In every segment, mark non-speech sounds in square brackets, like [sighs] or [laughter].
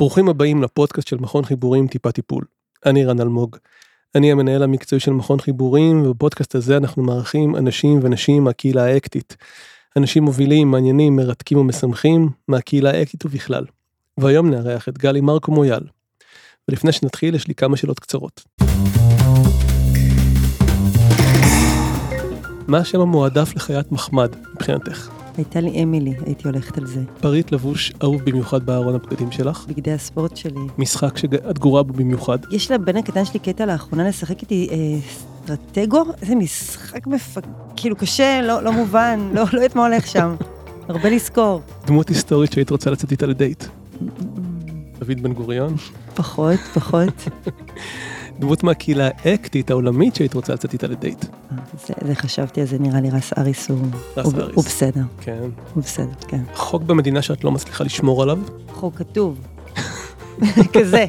ברוכים הבאים לפודקאסט של מכון חיבורים טיפה טיפול. אני רן אלמוג. אני המנהל המקצועי של מכון חיבורים ובפודקאסט הזה אנחנו מארחים אנשים ונשים מהקהילה האקטית. אנשים מובילים, מעניינים, מרתקים ומשמחים מהקהילה האקטית ובכלל. והיום נארח את גלי מרקו מויאל. ולפני שנתחיל יש לי כמה שאלות קצרות. מה השם המועדף לחיית מחמד מבחינתך? הייתה לי אמילי, הייתי הולכת על זה. פריט לבוש אהוב במיוחד בארון הבגדים שלך? בגדי הספורט שלי. משחק שאת גרועה בו במיוחד? יש לבן הקטן שלי קטע לאחרונה לשחק איתי אה, סטרטגו, איזה משחק מפ... כאילו קשה, לא, לא מובן, לא, לא יודעת מה הולך שם. [laughs] הרבה לזכור. דמות היסטורית שהיית רוצה לצאת איתה לדייט? [laughs] דוד בן גוריון? פחות, פחות. [laughs] דמות מהקהילה האקטית העולמית שהיית רוצה לצאת איתה לדייט. זה, זה חשבתי, אז זה נראה לי רס אריס הוא, רס הוא, אריס. הוא בסדר, כן. הוא בסדר, כן. חוק במדינה שאת לא מצליחה לשמור עליו? חוק כתוב. [laughs] כזה.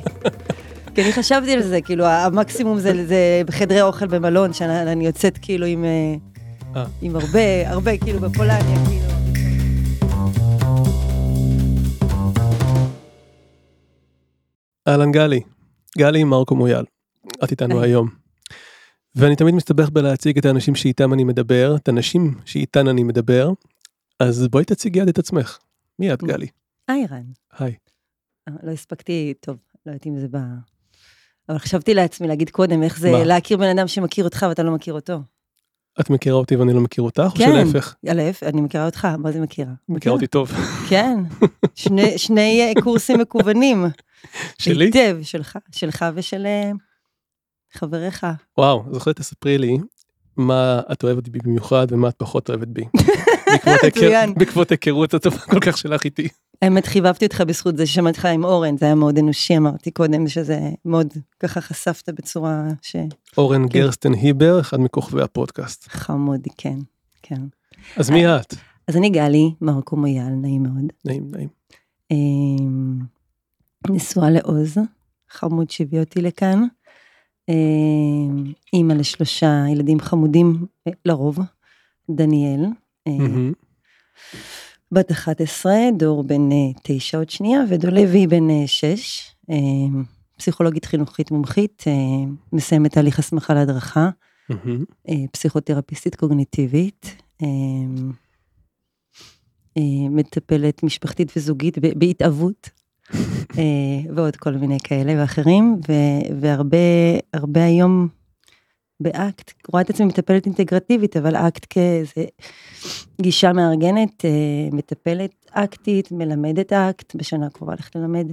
כי אני חשבתי על זה, כאילו המקסימום זה, זה בחדרי אוכל במלון, שאני יוצאת כאילו עם, אה, אה. עם הרבה, הרבה, כאילו בפולניה, כאילו. אהלן גלי. גלי מרקו מויאל. את איתנו. היום. ואני תמיד מסתבך בלהציג את האנשים שאיתם אני מדבר, את הנשים שאיתן אני מדבר, אז בואי תציגי יד את עצמך. מי את גלי? היי רן. היי. אה, לא הספקתי, טוב, לא יודעת אם זה בא... אבל חשבתי לעצמי להגיד קודם, איך זה מה? להכיר בן אדם שמכיר אותך ואתה לא מכיר אותו. את מכירה אותי ואני לא מכיר אותך, או כן. שלהפך? להפך, אני מכירה אותך, מה זה מכירה? מכירה אותי טוב. כן, שני, שני אה, קורסים מקוונים. [laughs] שלי? היטב, שלך, שלך ושל חבריך. וואו, זוכרת תספרי לי מה את אוהבת בי במיוחד ומה את פחות אוהבת בי. [laughs] בעקבות היכרות הטובה כל כך שלך איתי. האמת, חיבבתי אותך בזכות זה ששמעתי אותך עם אורן, זה היה מאוד אנושי, אמרתי קודם, שזה מאוד, ככה חשפת בצורה אורן כן. גרסטן היבר, אחד מכוכבי הפודקאסט. שחמוד, כן, כן. אז מי את? אז אני גלי, מרקו מויאל, נעים מאוד. נעים נעים. אמ, נשואה לעוז, חמוד שהביא אותי לכאן. אמ, אימא לשלושה ילדים חמודים, אה, לרוב, דניאל, אה. בת 11, דור בן אה, תשע עוד שנייה, ודולבי בן אה, שש, אמ, פסיכולוגית חינוכית מומחית, אה, מסיימת תהליך הסמכה להדרכה. אה, פסיכותרפיסטית קוגניטיבית, אה, מטפלת משפחתית וזוגית ב- בהתהוות, אה, ועוד כל מיני כאלה ואחרים, ו- והרבה הרבה היום באקט, רואה את עצמי מטפלת אינטגרטיבית, אבל אקט כאיזה גישה מארגנת, אה, מטפלת אקטית, מלמדת אקט, בשנה הקרובה הולכת ללמד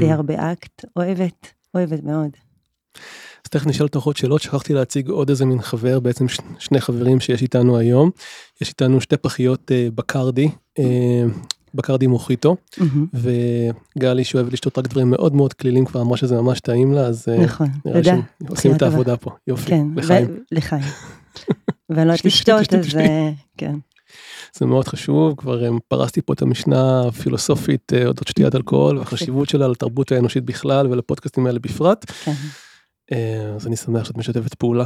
די הרבה אקט, אוהבת, אוהבת מאוד. אז תכף נשאל אותך עוד שאלות, שכחתי להציג עוד איזה מין חבר, בעצם ש- שני חברים שיש איתנו היום. יש איתנו שתי פחיות אה, בקרדי, אה, בקרדי מוחיטו, מהמם, וגלי שאוהבת לשתות רק דברים מאוד מאוד כלילים, כבר אמרה שזה ממש טעים לה, אז אה, נכון, נראה. שהם עושים את. העבודה פה, יופי, כן, לחיים. ו- לחיים. ואני לא יודעת לשתות, אז. אה, כן. זה מאוד חשוב, כבר אה, פרסתי פה את המשנה הפילוסופית אודות שתיית אלכוהול, והחשיבות שלה לתרבות האנושית בכלל ולפודקאסטים האלה בפרט, כן. אז אני שמח שאת משתפת פעולה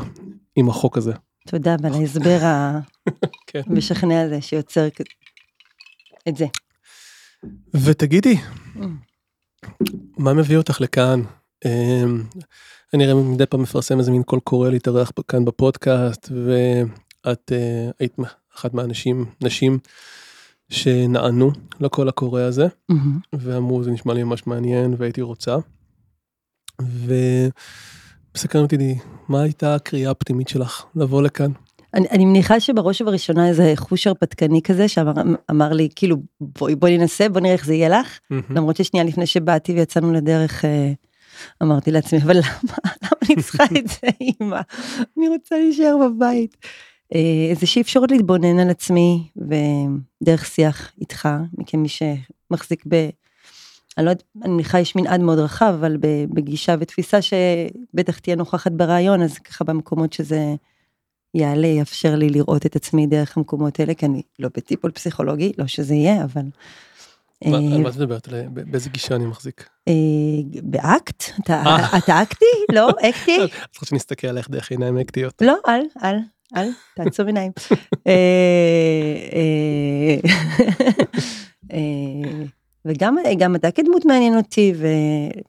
עם החוק הזה. תודה על ההסבר [laughs] כן. המשכנע הזה שיוצר את זה. ותגידי, Mm. מה מביא אותך לכאן? אמ, אני מדי פעם מפרסם איזה מין קול קורא להתארח כאן בפודקאסט, ואת אה, היית אחת מהאנשים, נשים שנענו לקול הקורא הזה, מהמם. ואמרו זה נשמע לי ממש מעניין והייתי רוצה. ומסקרן אותי מה הייתה הקריאה הפנימית שלך לבוא לכאן? אני, אני מניחה שבראש ובראשונה איזה חוש הרפתקני כזה שאמר אמר לי כאילו בואי בואי ננסה בוא נראה איך זה יהיה לך. למרות ששנייה לפני שבאתי ויצאנו לדרך אה, אמרתי לעצמי אבל למה [laughs] למה אני צריכה את זה אמא אני רוצה להישאר בבית. אה, איזושהי אפשרות להתבונן על עצמי ודרך שיח איתך כמי שמחזיק ב... אני לא יודעת, אני מניחה יש מנעד מאוד רחב אבל בגישה ותפיסה שבטח תהיה נוכחת ברעיון אז ככה במקומות שזה יעלה יאפשר לי לראות את עצמי דרך המקומות האלה כי אני לא בטיפול פסיכולוגי לא שזה יהיה אבל. אה, על מה את מדברת? באיזה גישה אני מחזיק? אה, באקט? אתה אה. אתה [laughs] אקטי? לא? אקטי? את רוצה שנסתכל עליך דרך עיניים אקטיות? לא, אל, אל, אל, תעצום עיניים. [laughs] [laughs] אה, אה, וגם גם אתה כדמות מעניין אותי,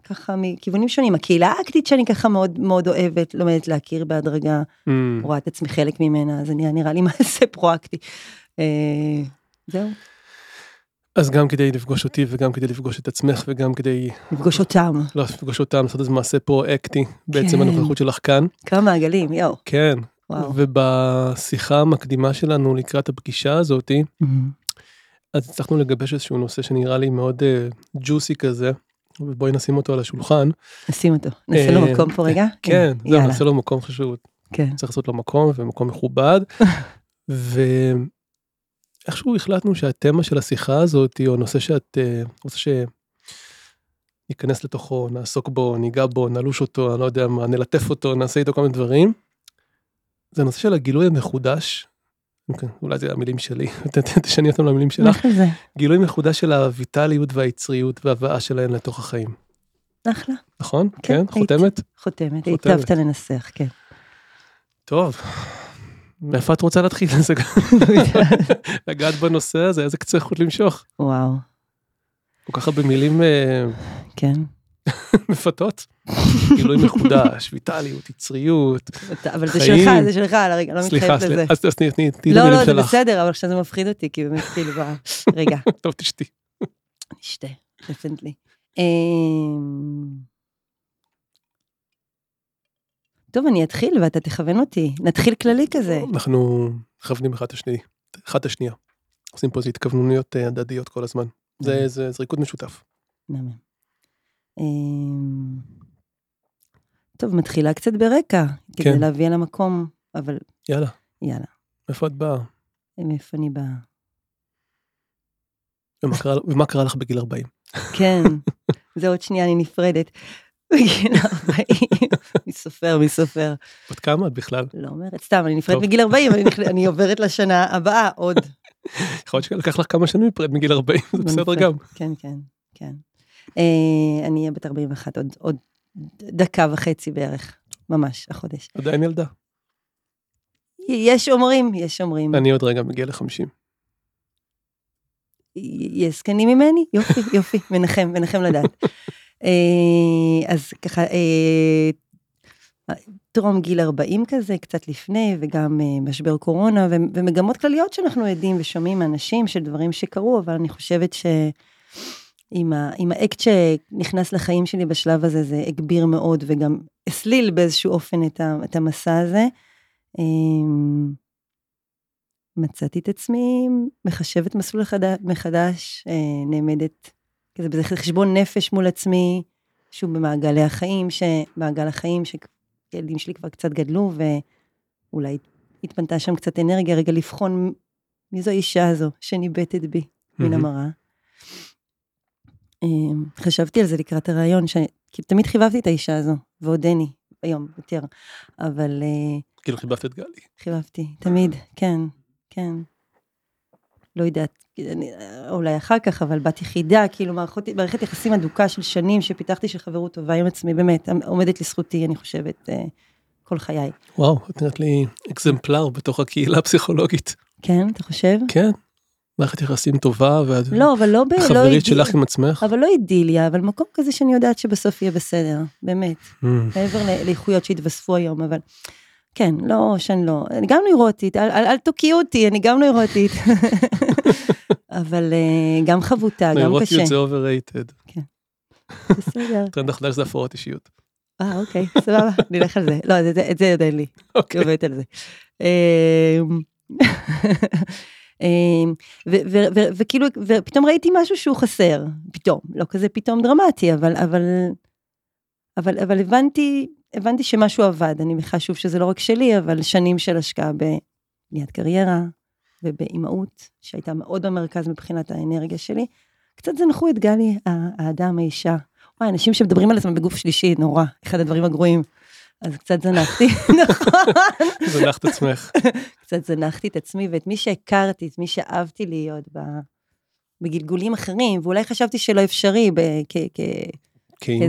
וככה מכיוונים שונים. הקהילה האקטית שאני ככה מאוד מאוד אוהבת, לומדת להכיר בהדרגה, Mm. רואה את עצמי חלק ממנה, אז אני נראה לי [laughs] מעשה פרואקטי. אה, זהו, אז גם כדי לפגוש אותי וגם כדי לפגוש את עצמך וגם כדי לפגוש אותם. לא לפגוש אותם לעשות איזה מעשה פרו-אקטי בעצם כן. הנוכחות שלך כאן. כמה מעגלים, יואו. כן. וואו. ובשיחה המקדימה שלנו לקראת הפגישה הזאתי מהמם. אז הצלחנו לגבש איזשהו נושא שנראה לי מאוד ג'וסי כזה ובואי נשים אותו על השולחן. נשים אותו. נעשה לו אה, מקום פה רגע? כן, זהו, יאללה. נעשה לו מקום חשוב. כן. צריך לעשות לו מקום ומקום מכובד. [laughs] ואיכשהו החלטנו שהתמה של השיחה הזאת או נושא שאת אה, רוצה שניכנס לתוכו, נעסוק בו, ניגע בו, נלוש אותו, אני לא יודע מה, נלטף אותו, נעשה איתו כל מיני דברים. זה הנושא של הגילוי המחודש. אוקיי, אולי זה המילים שלי, [laughs] תשני אותם למילים שלך. אחלה זה. גילוי מחודש של הויטליות והיצריות וההבאה שלהן לתוך החיים. אחלה. נכון? כן, כן? חותמת? חותמת. היטבת לנסח, כן. טוב. מאיפה את רוצה להתחיל? [laughs] לגעת בנושא הזה, איזה קצה חוט למשוך. וואו. כל כך הרבה מילים אה, כן. מפתות. גילוי מחודש, ויטליות, יצריות. אתה- אבל זה חיים. שלך, זה שלך, על הרגע, לא סליחה, מתחייבת לזה. סליחה, אז אז תני תני- תני לא, לא, זה. בסדר, אבל עכשיו זה מפחיד אותי, כי באמת, כאילו. רגע, [laughs] טוב, תשתי. נשתה, דפנטלי. אמ, טוב, אני אתחיל ואתה תכוון אותי. נתחיל כללי כזה. אנחנו מכוונים אחד השני, אחד את השנייה. עושים פה איזה התכווננויות אה, הדדיות כל הזמן. זה ריקוד משותף. מהמם. אמ, טוב, מתחילה קצת ברקע, כדי כן. להביא על המקום, אבל יאללה, יאללה, איפה את באה? מאיפה אני באה? ומה קרה- ומה קרה לך בגיל 40? כן, [laughs] זה עוד שנייה, אני נפרדת. בגיל 40, מי [laughs] סופר, מי סופר. בת כמה את בכלל? לא אומרת, סתם, אני נפרדת. בגיל 40, [laughs] אני עוברת לשנה הבאה עוד. יכול להיות שלקח לך כמה שנים להיפרד מגיל 40, זה לא בסדר. גם. כן, כן, כן. אה, אני אהיה בת 41 עוד- עוד דקה וחצי בערך, ממש, החודש. עדיין ילדה. יש אומרים, יש אומרים. אני עוד רגע מגיע ל-50. יש זקנים ממני? יופי, [laughs] יופי, מנחם, מנחם לדעת. [laughs] אה, אז ככה, אה, טרום גיל 40 כזה, קצת לפני, וגם אה, משבר קורונה, ומגמות כלליות שאנחנו עדים ושומעים מאנשים של דברים שקרו, אבל אני חושבת שעם ה- עם האקט שנכנס לחיים שלי בשלב הזה, זה הגביר מאוד, וגם הסליל באיזשהו אופן את, ה- את המסע הזה. אה, מצאתי את עצמי מחשבת מסלול חד- מחדש, אה, נעמדת כזה באיזה חשבון נפש מול עצמי, שוב במעגלי החיים, מעגל החיים שילדים שלי כבר קצת גדלו, ואולי התפנתה שם קצת אנרגיה, רגע לבחון מי זו האישה הזו שניבטת בי מן מהמם. המראה. אה, חשבתי על זה לקראת הרעיון, כי תמיד חיבבתי את האישה הזו, ועודני, היום יותר, אבל אה, כאילו חיבבת את גלי. חיבבתי, תמיד, כן, כן. לא יודעת, אני, אולי אחר כך, אבל בת יחידה, כאילו מערכות, מערכת יחסים אדוקה של שנים שפיתחתי של חברות טובה עם עצמי, באמת, עומדת לזכותי, אני חושבת, אה, כל חיי. וואו, את נראית לי אקזמפלר בתוך הקהילה הפסיכולוגית. כן, אתה חושב? כן. מערכת יחסים טובה, ואת לא, אבל לא ב... לא חברית אידיל- שלך עם עצמך. אבל לא אידיליה, אבל מקום כזה שאני יודעת שבסוף יהיה בסדר, באמת. Mm. מעבר לאיכויות שהתווספו היום, אבל כן, לא, שאני לא, אני גם נוירוטית, אל, אל, אל תוקיעו אותי, אני גם נוירוטית. [laughs] אבל אה, גם חבוטה, גם קשה. נוירוטיות זה overrated. בסדר. [laughs] טרנד החדש זה הפרעות אישיות. אה, אוקיי, סבבה, [laughs] נלך על זה. לא, את זה- את זה עוד אין לי, אוקיי. עובדת על זה. אמ, וכאילו, ופתאום ראיתי משהו שהוא חסר, פתאום, לא כזה פתאום דרמטי, אבל, אבל, אבל, אבל הבנתי, הבנתי שמשהו עבד, אני מניחה שוב שזה לא רק שלי, אבל שנים של השקעה בבניית קריירה ובאימהות, שהייתה מאוד במרכז מבחינת האנרגיה שלי. קצת זנחו את גלי, האדם, האישה. וואי, אנשים שמדברים על עצמם בגוף שלישי, נורא, אחד הדברים הגרועים. אז קצת זנחתי, [laughs] נכון. זנח את עצמך. קצת זנחתי את עצמי ואת מי שהכרתי, את מי שאהבתי להיות ב... בגלגולים אחרים, ואולי חשבתי שלא אפשרי, ב... כ... כ... כאימא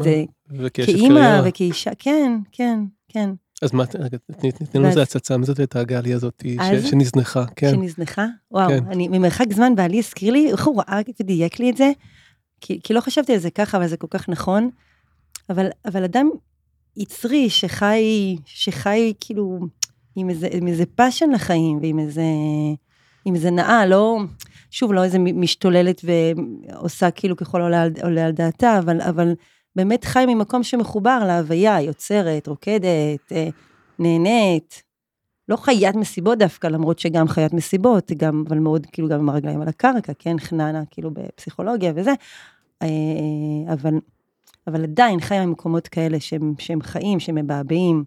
וכאשת קריירה. וכאישה, כן, כן, כן. אז מה, תני לנו איזה הצצה, מי זאת הייתה הגלי הזאת? שנזנחה, כן. שנזנחה, וואו, כן. אני ממרחק זמן בעלי הזכיר לי, איך הוא ראה ודייק לי את זה, כי, לא חשבתי על זה ככה, אבל זה כל כך נכון. אבל אדם יצרי שחי, שחי כאילו עם איזה, עם איזה passion לחיים ועם איזה, עם איזה נאה, לא, שוב, לא איזה משתוללת ועושה כאילו ככל עולה, עולה על דעתה, אבל, אבל באמת חי ממקום שמחובר להוויה, יוצרת, רוקדת, אה, נהנית. לא חיית מסיבות דווקא, למרות שגם חיית מסיבות, גם, אבל מאוד, כאילו, גם עם הרגליים על הקרקע, כן, חננה, כאילו, בפסיכולוגיה וזה, אה, אבל, אבל עדיין חי ממקומות כאלה שהם, שהם חיים, שהם מבעבעים.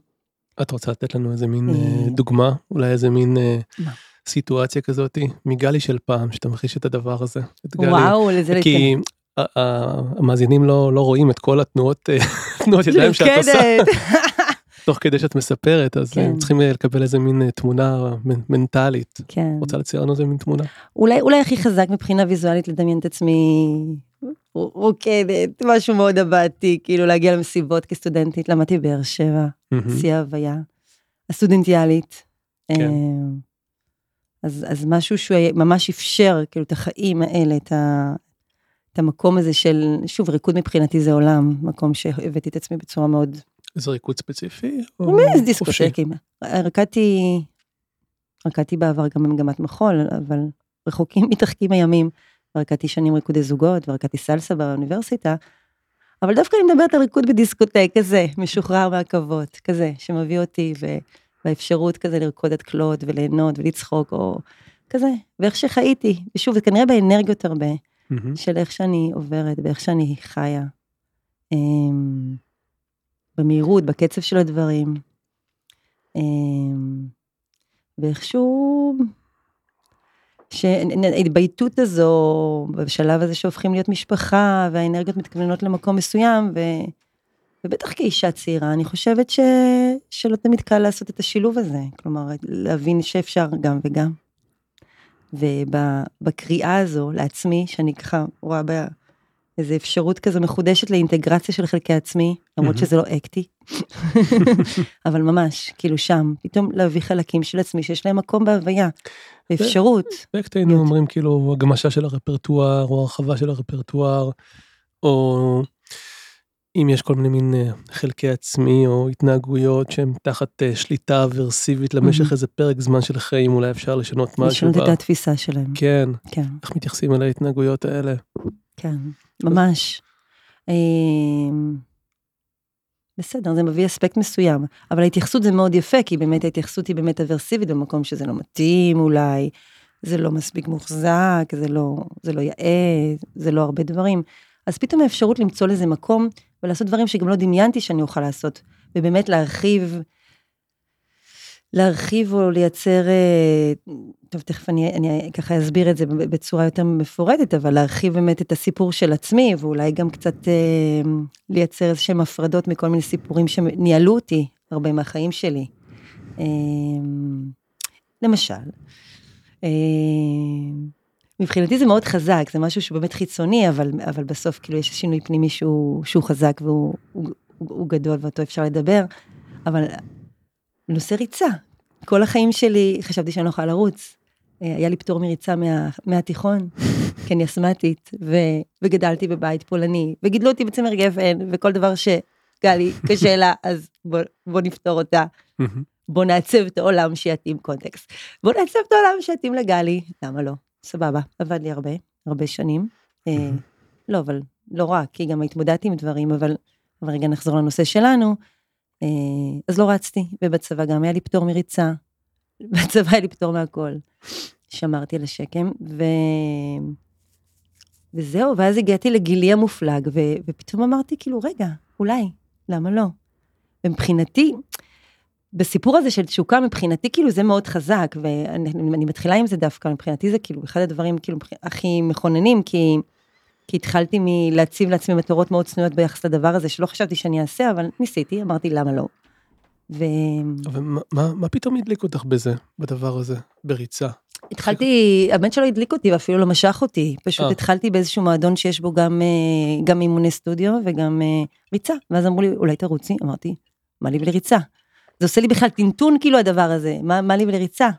את רוצה לתת לנו איזה מין אה, דוגמה, אולי איזה מין מה? סיטואציה כזאת מגלי של פעם, שתמחיש את הדבר הזה. את גלי. וואו, לזה כי המאזינים לא, לא רואים את כל התנועות, [laughs] תנועות ידיים שאת עושה. [laughs] תוך כדי שאת מספרת, אז כן. צריכים לקבל איזה מין תמונה מנטלית. כן. רוצה לצייר לנו איזה מין תמונה? אולי, אולי הכי חזק מבחינה ויזואלית לדמיין את עצמי רוקדת, משהו מאוד עבדתי, כאילו להגיע למסיבות כסטודנטית, למדתי באר שבע, שיא ההוויה, הסטודנטיאלית. כן. אז, אז משהו שהוא ממש אפשר, כאילו, את החיים האלה, את, ה, את המקום הזה של, שוב, ריקוד מבחינתי זה עולם, מקום שהבאתי את עצמי בצורה מאוד... איזה ריקוד ספציפי? איזה דיסקוטקים. רקדתי, רקדתי בעבר גם במגמת מחול, אבל רחוקים מתרחקים הימים. רקדתי שנים ריקודי זוגות, ורקדתי סלסה באוניברסיטה. אבל דווקא אני מדברת על ריקוד בדיסקוטק כזה, משוחרר מהכבוד, כזה, שמביא אותי, והאפשרות כזה לרקוד את קלוד וליהנות ולצחוק, או כזה, ואיך שחייתי, ושוב, זה כנראה באנרגיות הרבה, mm-hmm. של איך שאני עוברת, ואיך שאני חיה. אמ, במהירות, בקצב של הדברים. אמ, ואיכשהו, שההתבייתות הזו, בשלב הזה שהופכים להיות משפחה, והאנרגיות מתכווננות למקום מסוים, ו... ובטח כאישה צעירה, אני חושבת ש... שלא תמיד קל לעשות את השילוב הזה, כלומר, להבין שאפשר גם וגם. ובקריאה הזו לעצמי, שאני ככה רואה בה איזו אפשרות כזו מחודשת לאינטגרציה של חלקי עצמי, למרות שזה לא אקטי, [laughs] אבל ממש, כאילו שם, פתאום להביא חלקים של עצמי שיש להם מקום בהוויה, ואפשרות. באקט היינו אומרים כאילו הגמשה של הרפרטואר, או הרחבה של הרפרטואר, או אם יש כל מיני מין אה, חלקי עצמי או התנהגויות שהן תחת אה, שליטה אברסיבית למשך איזה פרק זמן של חיים, אולי אפשר לשנות משהו. לשנות את התפיסה שלהם. כן. כן. איך מתייחסים אל ההתנהגויות האלה. כן, ממש. בסדר, זה מביא אספקט מסוים, אבל ההתייחסות זה מאוד יפה, כי באמת ההתייחסות היא באמת אברסיבית במקום שזה לא מתאים אולי, זה לא מספיק מוחזק, זה לא, זה לא יאה, זה לא הרבה דברים. אז פתאום האפשרות למצוא לזה מקום ולעשות דברים שגם לא דמיינתי שאני אוכל לעשות, ובאמת להרחיב, להרחיב או לייצר, אה, טוב, תכף אני, אני ככה אסביר את זה בצורה יותר מפורטת, אבל להרחיב באמת את הסיפור של עצמי, ואולי גם קצת אה, לייצר איזה שהם הפרדות מכל מיני סיפורים שניהלו אותי הרבה מהחיים שלי. אה, למשל, אה, מבחינתי זה מאוד חזק, זה משהו שבאמת חיצוני, אבל, אבל בסוף כאילו יש שינוי פנימי שהוא, שהוא חזק והוא הוא, הוא, הוא גדול ואותו אפשר לדבר, אבל נושא ריצה, כל החיים שלי חשבתי שאני לא יכולה לרוץ. אה, היה לי פטור מריצה מה, מהתיכון, [laughs] כי אני אסמטית, ו, וגדלתי בבית פולני, וגידלו אותי בצמר גפן, וכל דבר שגלי [laughs] קשה לה, אז בוא, בוא נפתור אותה. בוא נעצב את העולם שיתאים קונטקסט. בוא נעצב את העולם שיתאים לגלי, למה לא? סבבה, עבד לי הרבה, הרבה שנים. אה, לא, אבל לא רק, כי גם התמודדתי עם דברים, אבל, אבל רגע נחזור לנושא שלנו. אה, אז לא רצתי, ובצבא גם היה לי פטור מריצה, [laughs] בצבא היה לי פטור מהכל. שמרתי על השקם, ו... וזהו, ואז הגעתי לגילי המופלג, ו... ופתאום אמרתי, כאילו, רגע, אולי, למה לא? ומבחינתי, בסיפור הזה של תשוקה, מבחינתי, כאילו, זה מאוד חזק, ואני מתחילה עם זה דווקא, מבחינתי זה כאילו אחד הדברים, כאילו, הכי מכוננים, כי... כי התחלתי מלהציב לעצמי מטרות מאוד צנועות ביחס לדבר הזה, שלא חשבתי שאני אעשה, אבל ניסיתי, אמרתי למה לא. ו... אבל מה, מה, פתאום הדליק אותך בזה, בדבר הזה, בריצה? התחלתי, האמת שלא הדליק אותי ואפילו לא משך אותי, פשוט 아. אה. התחלתי באיזשהו מועדון שיש בו גם, אה, גם אימוני סטודיו וגם אה, ריצה, ואז אמרו לי, אולי תרוצי? אמרתי, מה לי ולריצה? זה עושה לי בכלל טינטון כאילו הדבר הזה, מה, מה לי ולריצה?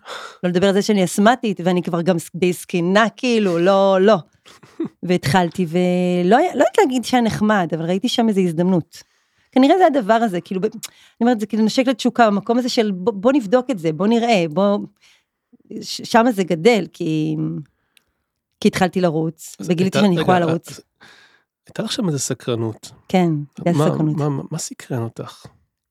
לא לדבר על זה שאני אסמטית ואני כבר גם די זקנה כאילו, לא, לא. והתחלתי, ולא לא יודעת להגיד שהיה נחמד, אבל ראיתי שם איזו הזדמנות. כנראה זה הדבר הזה, כאילו, אני אומרת, זה כאילו נשק לתשוקה, במקום הזה של בוא, בוא נבדוק את זה, בוא נראה, בוא... שם זה גדל, כי... כי התחלתי לרוץ, וגיליתי הייתה- שאני יכולה לרוץ. הייתה לך שם איזה סקרנות. כן, זה מה- הסקרנות. מה- מה- מה סקרן אותך?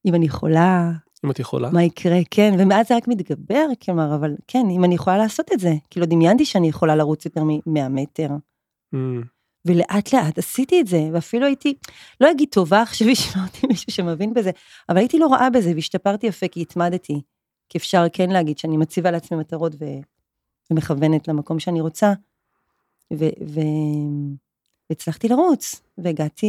אם אני יכולה, אם את יכולה? מה יקרה, כן, ומאז זה רק מתגבר, כלומר, אבל כן, אם אני יכולה לעשות את זה, כאילו דמיינתי שאני יכולה לרוץ יותר מ-100 מטר, אמ, ולאט לאט עשיתי את זה, ואפילו הייתי, לא אגיד טובה, עכשיו ישמע אותי מישהו שמבין בזה, אבל הייתי לא רעה בזה, והשתפרתי יפה, כי התמדתי, כי אפשר כן להגיד שאני מציבה לעצמי מטרות ו... ומכוונת למקום שאני רוצה, ו... ו... והצלחתי לרוץ, והגעתי,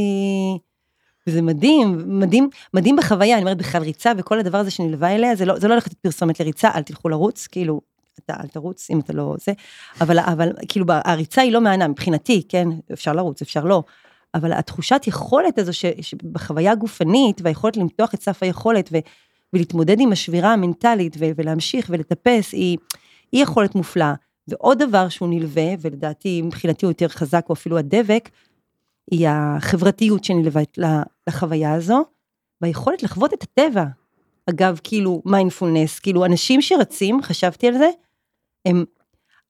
וזה מדהים, מדהים, מדהים בחוויה, אני אומרת בכלל ריצה וכל הדבר הזה שנלווה אליה, זה לא, זה לא הולך להיות פרסומת לריצה, אל תלכו לרוץ, כאילו, אתה אל תרוץ אם אתה לא זה, אבל, אבל כאילו הריצה היא לא מהנה מבחינתי, כן, אפשר לרוץ, אפשר לא, אבל התחושת יכולת הזו ש, שבחוויה הגופנית והיכולת למתוח את סף היכולת ו, ולהתמודד עם השבירה המנטלית ו, ולהמשיך ולטפס, היא, היא יכולת מופלאה. ועוד דבר שהוא נלווה, ולדעתי מבחינתי הוא יותר חזק, או אפילו הדבק, היא החברתיות שנלווית לחוויה הזו, והיכולת לחוות את הטבע. אגב, כאילו מיינדפולנס, כאילו אנשים שרצים, חשבתי על זה, הם,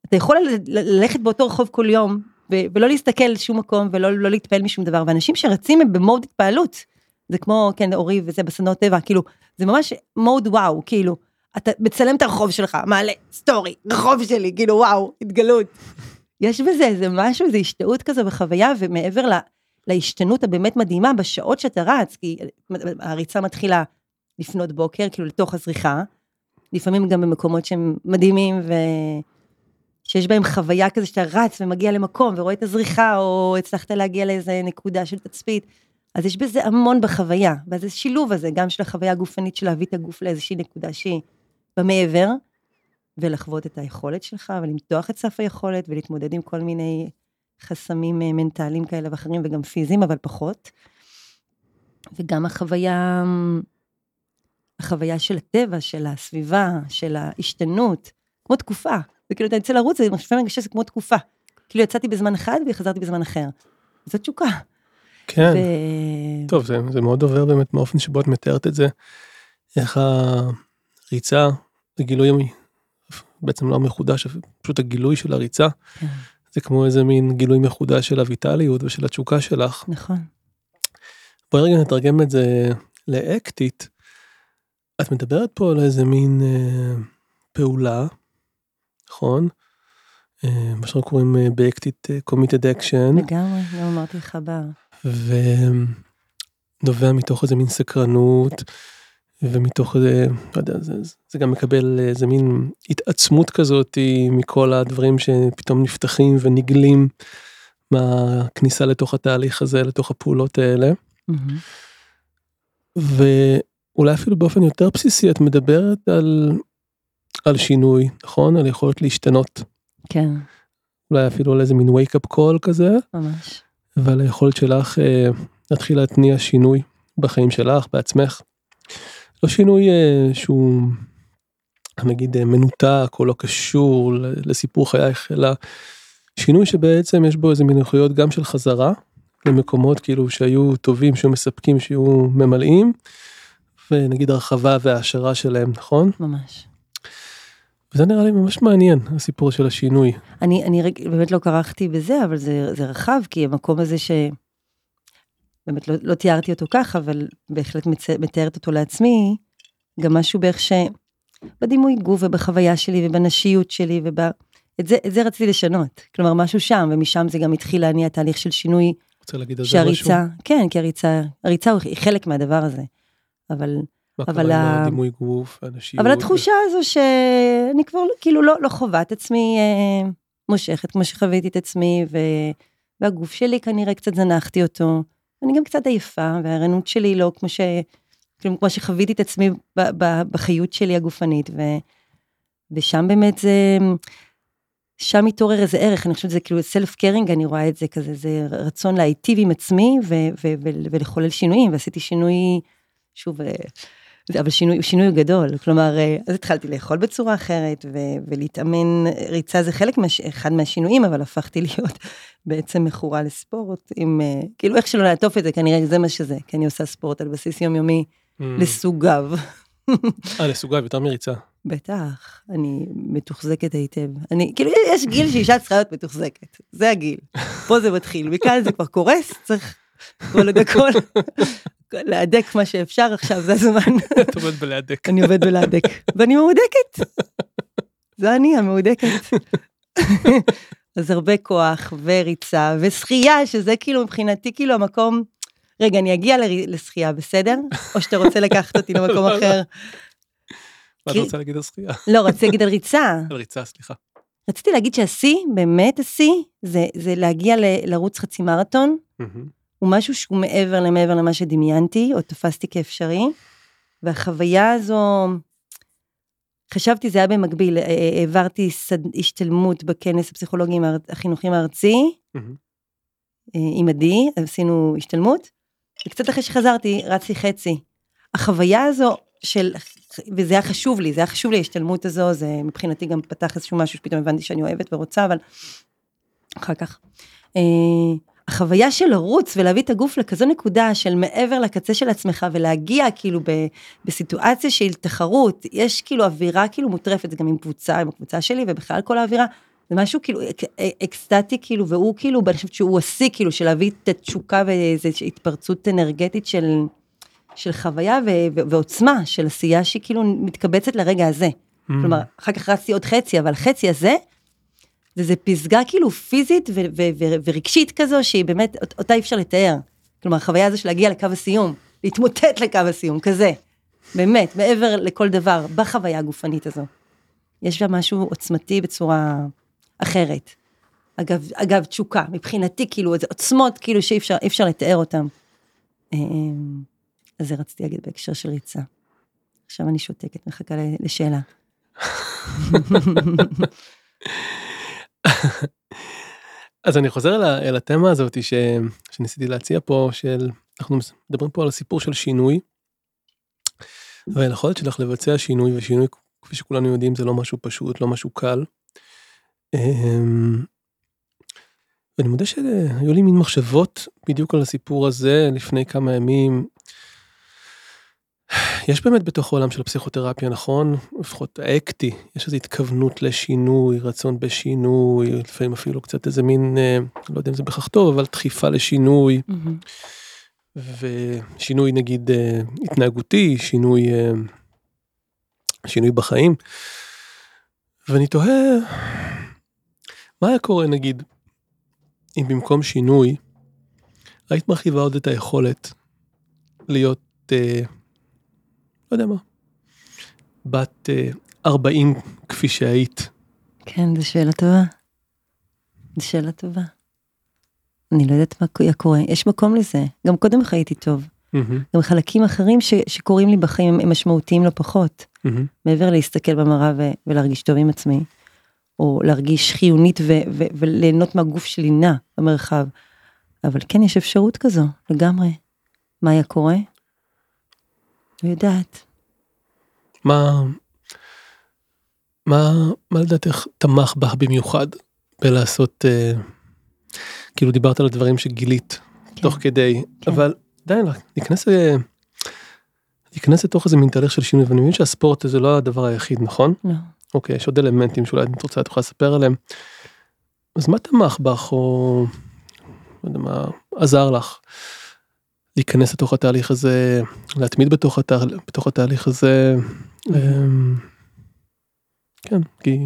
אתה יכול ל- ל- ללכת באותו רחוב כל יום, ו- ולא להסתכל לשום מקום, ולא לא להתפעל משום דבר, ואנשים שרצים הם ב mode התפעלות. זה כמו, כן, אורי וזה בסדנות טבע, כאילו, זה ממש mode וואו, כאילו, אתה מצלם את הרחוב שלך, מעלה, story, רחוב שלי, כאילו, וואו, התגלות. יש בזה איזה משהו, איזו השתאות כזו בחוויה, ומעבר לה, להשתנות הבאמת מדהימה בשעות שאתה רץ, כי הריצה מתחילה לפנות בוקר, כאילו לתוך הזריחה, לפעמים גם במקומות שהם מדהימים, ו... שיש בהם חוויה כזה שאתה רץ ומגיע למקום ורואה את הזריחה, או הצלחת להגיע לאיזה נקודה של תצפית. אז יש בזה המון בחוויה, ואז זה שילוב הזה, גם של החוויה הגופנית של להביא את הגוף לאיזושהי נקודה שהיא במעבר, ולחוות את היכולת שלך, ולמתוח את סף היכולת, ולהתמודד עם כל מיני חסמים אה, מנטליים כאלה ואחרים, וגם פיזיים, אבל פחות. וגם החוויה, החוויה של הטבע, של הסביבה, של ההשתנות, כמו תקופה. זה כאילו, אתה יוצא לרוץ, זה לפעמים מרגיש שזה כמו תקופה. כאילו יצאתי בזמן אחד וחזרתי בזמן אחר. זו תשוקה. כן. ו... טוב, זה, זה מאוד עובר באמת מהאופן שבו את מתארת את זה. איך הריצה, הגילוי, בעצם לא מחודש, פשוט הגילוי של הריצה, כן, זה כמו איזה מין גילוי מחודש של הויטליות ושל התשוקה שלך. נכון. בואי רגע נתרגם את זה לאקטית. את מדברת פה על איזה מין אה, פעולה, נכון? אה, מה שאנחנו קוראים אה, באקטית אה, committed action. לגמרי, גם אמרתי לך בר. ונובע מתוך איזה מין סקרנות ומתוך איזה, לא יודע, זה, זה גם מקבל איזה מין התעצמות כזאת מכל הדברים שפתאום נפתחים ונגלים מהכניסה לתוך התהליך הזה, לתוך הפעולות האלה. מהמם. ואולי אפילו באופן יותר בסיסי את מדברת על, על שינוי, נכון? על יכולת להשתנות. כן, אולי אפילו על איזה מין wake up call כזה. ממש. ועל היכולת שלך אה, להתחיל להתניע שינוי בחיים שלך בעצמך. לא שינוי אה, שהוא נגיד אה, מנותק או לא קשור לסיפור חייך אלא שינוי שבעצם יש בו איזה מין איכויות גם של חזרה למקומות כאילו שהיו טובים שהיו מספקים שהיו ממלאים ונגיד הרחבה והעשרה שלהם נכון ממש. וזה נראה לי ממש מעניין הסיפור של השינוי אני, אני באמת לא כרכתי בזה, אבל זה, זה רחב, כי המקום הזה ש... באמת לא, לא תיארתי אותו ככה, אבל בהחלט מצ... מתארת אותו לעצמי, גם משהו בערך ש... בדימוי גוף ובחוויה שלי ובנשיות שלי וב... את זה, את זה רציתי לשנות, כלומר משהו שם, ומשם זה גם התחיל להניע תהליך של שינוי רוצה להגיד על זה משהו? כן, כי הריצה, הריצה היא חלק מהדבר הזה, אבל מה אבל קרה עם ה- הדימוי גוף, האנשיות? אבל התחושה הזו שאני כבר לא- כאילו לא, לא חווה את עצמי אה, מושכת כמו שחוויתי את עצמי, ו, והגוף שלי כנראה קצת זנחתי אותו. אני גם קצת עייפה, והערנות שלי לא כמו ש... כאילו, כמו שחוויתי את עצמי ב, ב, בחיות שלי הגופנית, ו, ושם באמת זה... שם מתעורר איזה ערך, אני חושבת שזה כאילו סלף קרינג, אני רואה את זה כזה, זה רצון להיטיב עם עצמי ו, ו, ו, ולחולל שינויים, ועשיתי שינוי, שוב, אה, אבל שינוי, שינוי גדול, כלומר, אה, אז התחלתי לאכול בצורה אחרת, ו, ולהתאמן, ריצה זה חלק, מה, אחד מהשינויים, אבל הפכתי [laughs] להיות בעצם מכורה לספורט, עם, אה, כאילו איך שלא לעטוף את זה, כנראה זה מה שזה, כי אני עושה ספורט על בסיס יומיומי Mm. לסוגיו. אה, לסוגיו, יותר מריצה. בטח, אני מתוחזקת היטב. אני, כאילו, יש גיל שאישה צריכה להיות מתוחזקת, זה הגיל. פה זה מתחיל, מכאן זה כבר קורס, צריך כל עוד הכל, להדק מה שאפשר, עכשיו זה הזמן. את עובדת בלהדק. אני עובד בלהדק, ואני מהודקת. זה אני המהודקת. אז הרבה כוח וריצה ושחייה, שזה כאילו מבחינתי כאילו המקום, רגע, אני אגיע לשחייה, בסדר? או שאתה רוצה לקחת אותי למקום לא, לא. אחר? מה אתה רוצה להגיד על שחייה? לא, רציתי להגיד על ריצה. על ריצה, סליחה. רציתי להגיד שהשיא, באמת השיא, זה, זה להגיע ל- לרוץ חצי מרתון. מהמם. הוא משהו שהוא מעבר למעבר למה שדמיינתי, או תפסתי כאפשרי. והחוויה הזו, חשבתי זה היה במקביל, אה, אה, העברתי סד... השתלמות בכנס הפסיכולוגי האר- החינוכי הארצי. אה, עם עדי, עשינו השתלמות, וקצת אחרי שחזרתי, רצתי חצי. החוויה הזו של, וזה היה חשוב לי, זה היה חשוב לי ההשתלמות הזו, זה מבחינתי גם פתח איזשהו משהו שפתאום הבנתי שאני אוהבת ורוצה, אבל אחר כך. אה, החוויה של לרוץ ולהביא את הגוף לכזו נקודה של מעבר לקצה של עצמך ולהגיע כאילו ב, בסיטואציה של תחרות, יש כאילו אווירה כאילו מוטרפת, זה גם עם קבוצה, עם הקבוצה שלי ובכלל כל האווירה, זה משהו כאילו אק- אקסטטי כאילו, והוא כאילו, אני חושבת שהוא השיא כאילו של להביא את התשוקה ואיזו התפרצות אנרגטית של, של חוויה ו, ו, ועוצמה של עשייה שהיא כאילו מתקבצת לרגע הזה. כלומר, אחר כך רצתי עוד חצי, אבל החצי הזה, זה, זה פסגה כאילו פיזית ו- ו- ו- ורגשית כזו, שהיא באמת, אות- אותה אי אפשר לתאר. כלומר, החוויה הזו של להגיע לקו הסיום, להתמוטט לקו הסיום, כזה. באמת, מעבר לכל דבר, בחוויה הגופנית הזו. יש שם משהו עוצמתי בצורה אחרת. אגב, אגב, תשוקה, מבחינתי, כאילו, זה עוצמות, כאילו, שאי אפשר, אפשר לתאר אותן. אמ, אז זה רציתי להגיד בהקשר של ריצה. עכשיו אני שותקת, מחכה לשאלה. [laughs] אז אני חוזר אל, התמה הזאת ש... שניסיתי להציע פה, של, אנחנו מדברים פה על הסיפור של שינוי, ועל היכולת שלך לבצע שינוי, ושינוי, כפי שכולנו יודעים, זה לא משהו פשוט, לא משהו קל. אמ, ואני מודה שהיו לי מין מחשבות בדיוק על הסיפור הזה לפני כמה ימים. יש באמת בתוך העולם של הפסיכותרפיה, נכון? לפחות האקטי, יש איזו התכוונות לשינוי, רצון בשינוי, לפעמים אפילו קצת איזה מין, אה, לא יודע אם זה בהכרח טוב, אבל דחיפה לשינוי, מהמם. ושינוי נגיד אה, התנהגותי, שינוי, אה, שינוי בחיים. ואני תוהה, מה היה קורה נגיד, אם במקום שינוי, היית מרחיבה עוד את היכולת להיות, לא יודע מה, בת אה, 40 כפי שהיית. כן, זו שאלה טובה. זו שאלה טובה. אני לא יודעת מה קורה, יש מקום לזה. גם קודם חייתי טוב. מהמם, גם חלקים אחרים ש, שקורים לי בחיים הם- משמעותיים לא פחות. מהמם, מעבר להסתכל במראה ו, ולהרגיש טוב עם עצמי, או להרגיש חיונית ו, ו, וליהנות מהגוף שלי נע במרחב. אבל כן, יש אפשרות כזו, לגמרי. מה היה קורה? לא יודעת. מה, מה, מה לדעתך תמך בך במיוחד בלעשות, אה, כאילו דיברת על הדברים שגילית כן. תוך כדי, כן. אבל די, להיכנס, אה, להיכנס לתוך איזה מין תהליך של שינוי, ואני מבין שהספורט זה לא הדבר היחיד, נכון? לא. אוקיי, יש עוד אלמנטים שאולי את רוצה, את יכולה לספר עליהם. אז מה תמך בך, או לא יודע מה, עזר לך להיכנס לתוך התהליך הזה, להתמיד בתוך, התה, בתוך התהליך הזה? אמ, כן, כי...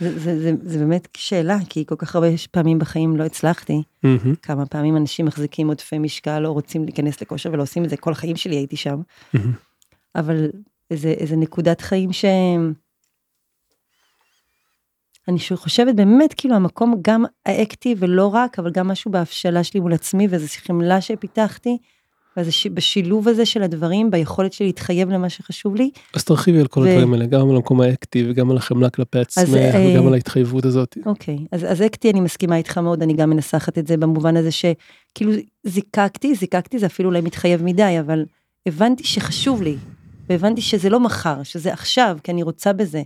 זה, זה, זה, זה באמת שאלה, כי כל כך הרבה פעמים בחיים לא הצלחתי. מהמם, כמה פעמים אנשים מחזיקים עודפי משקל או רוצים להיכנס לכושר ולא עושים את זה, כל החיים שלי הייתי שם. מהמם, אבל איזה, איזה נקודת חיים ש... אני חושבת באמת כאילו המקום גם האקטי ולא רק, אבל גם משהו בהבשלה שלי מול עצמי ואיזו חמלה שפיתחתי, וזה ש... בשילוב הזה של הדברים, ביכולת שלי להתחייב למה שחשוב לי. אז תרחיבי על כל ו- הדברים האלה, גם על המקום האקטיב וגם על החמלה כלפי עצמך אה, וגם על ההתחייבות הזאת. אוקיי, אז, אז אקטי אני מסכימה איתך מאוד, אני גם מנסחת את זה במובן הזה שכאילו זיקקתי, זיקקתי זה אפילו אולי מתחייב מדי, אבל הבנתי שחשוב לי. והבנתי שזה לא מחר, שזה עכשיו, כי אני רוצה בזה.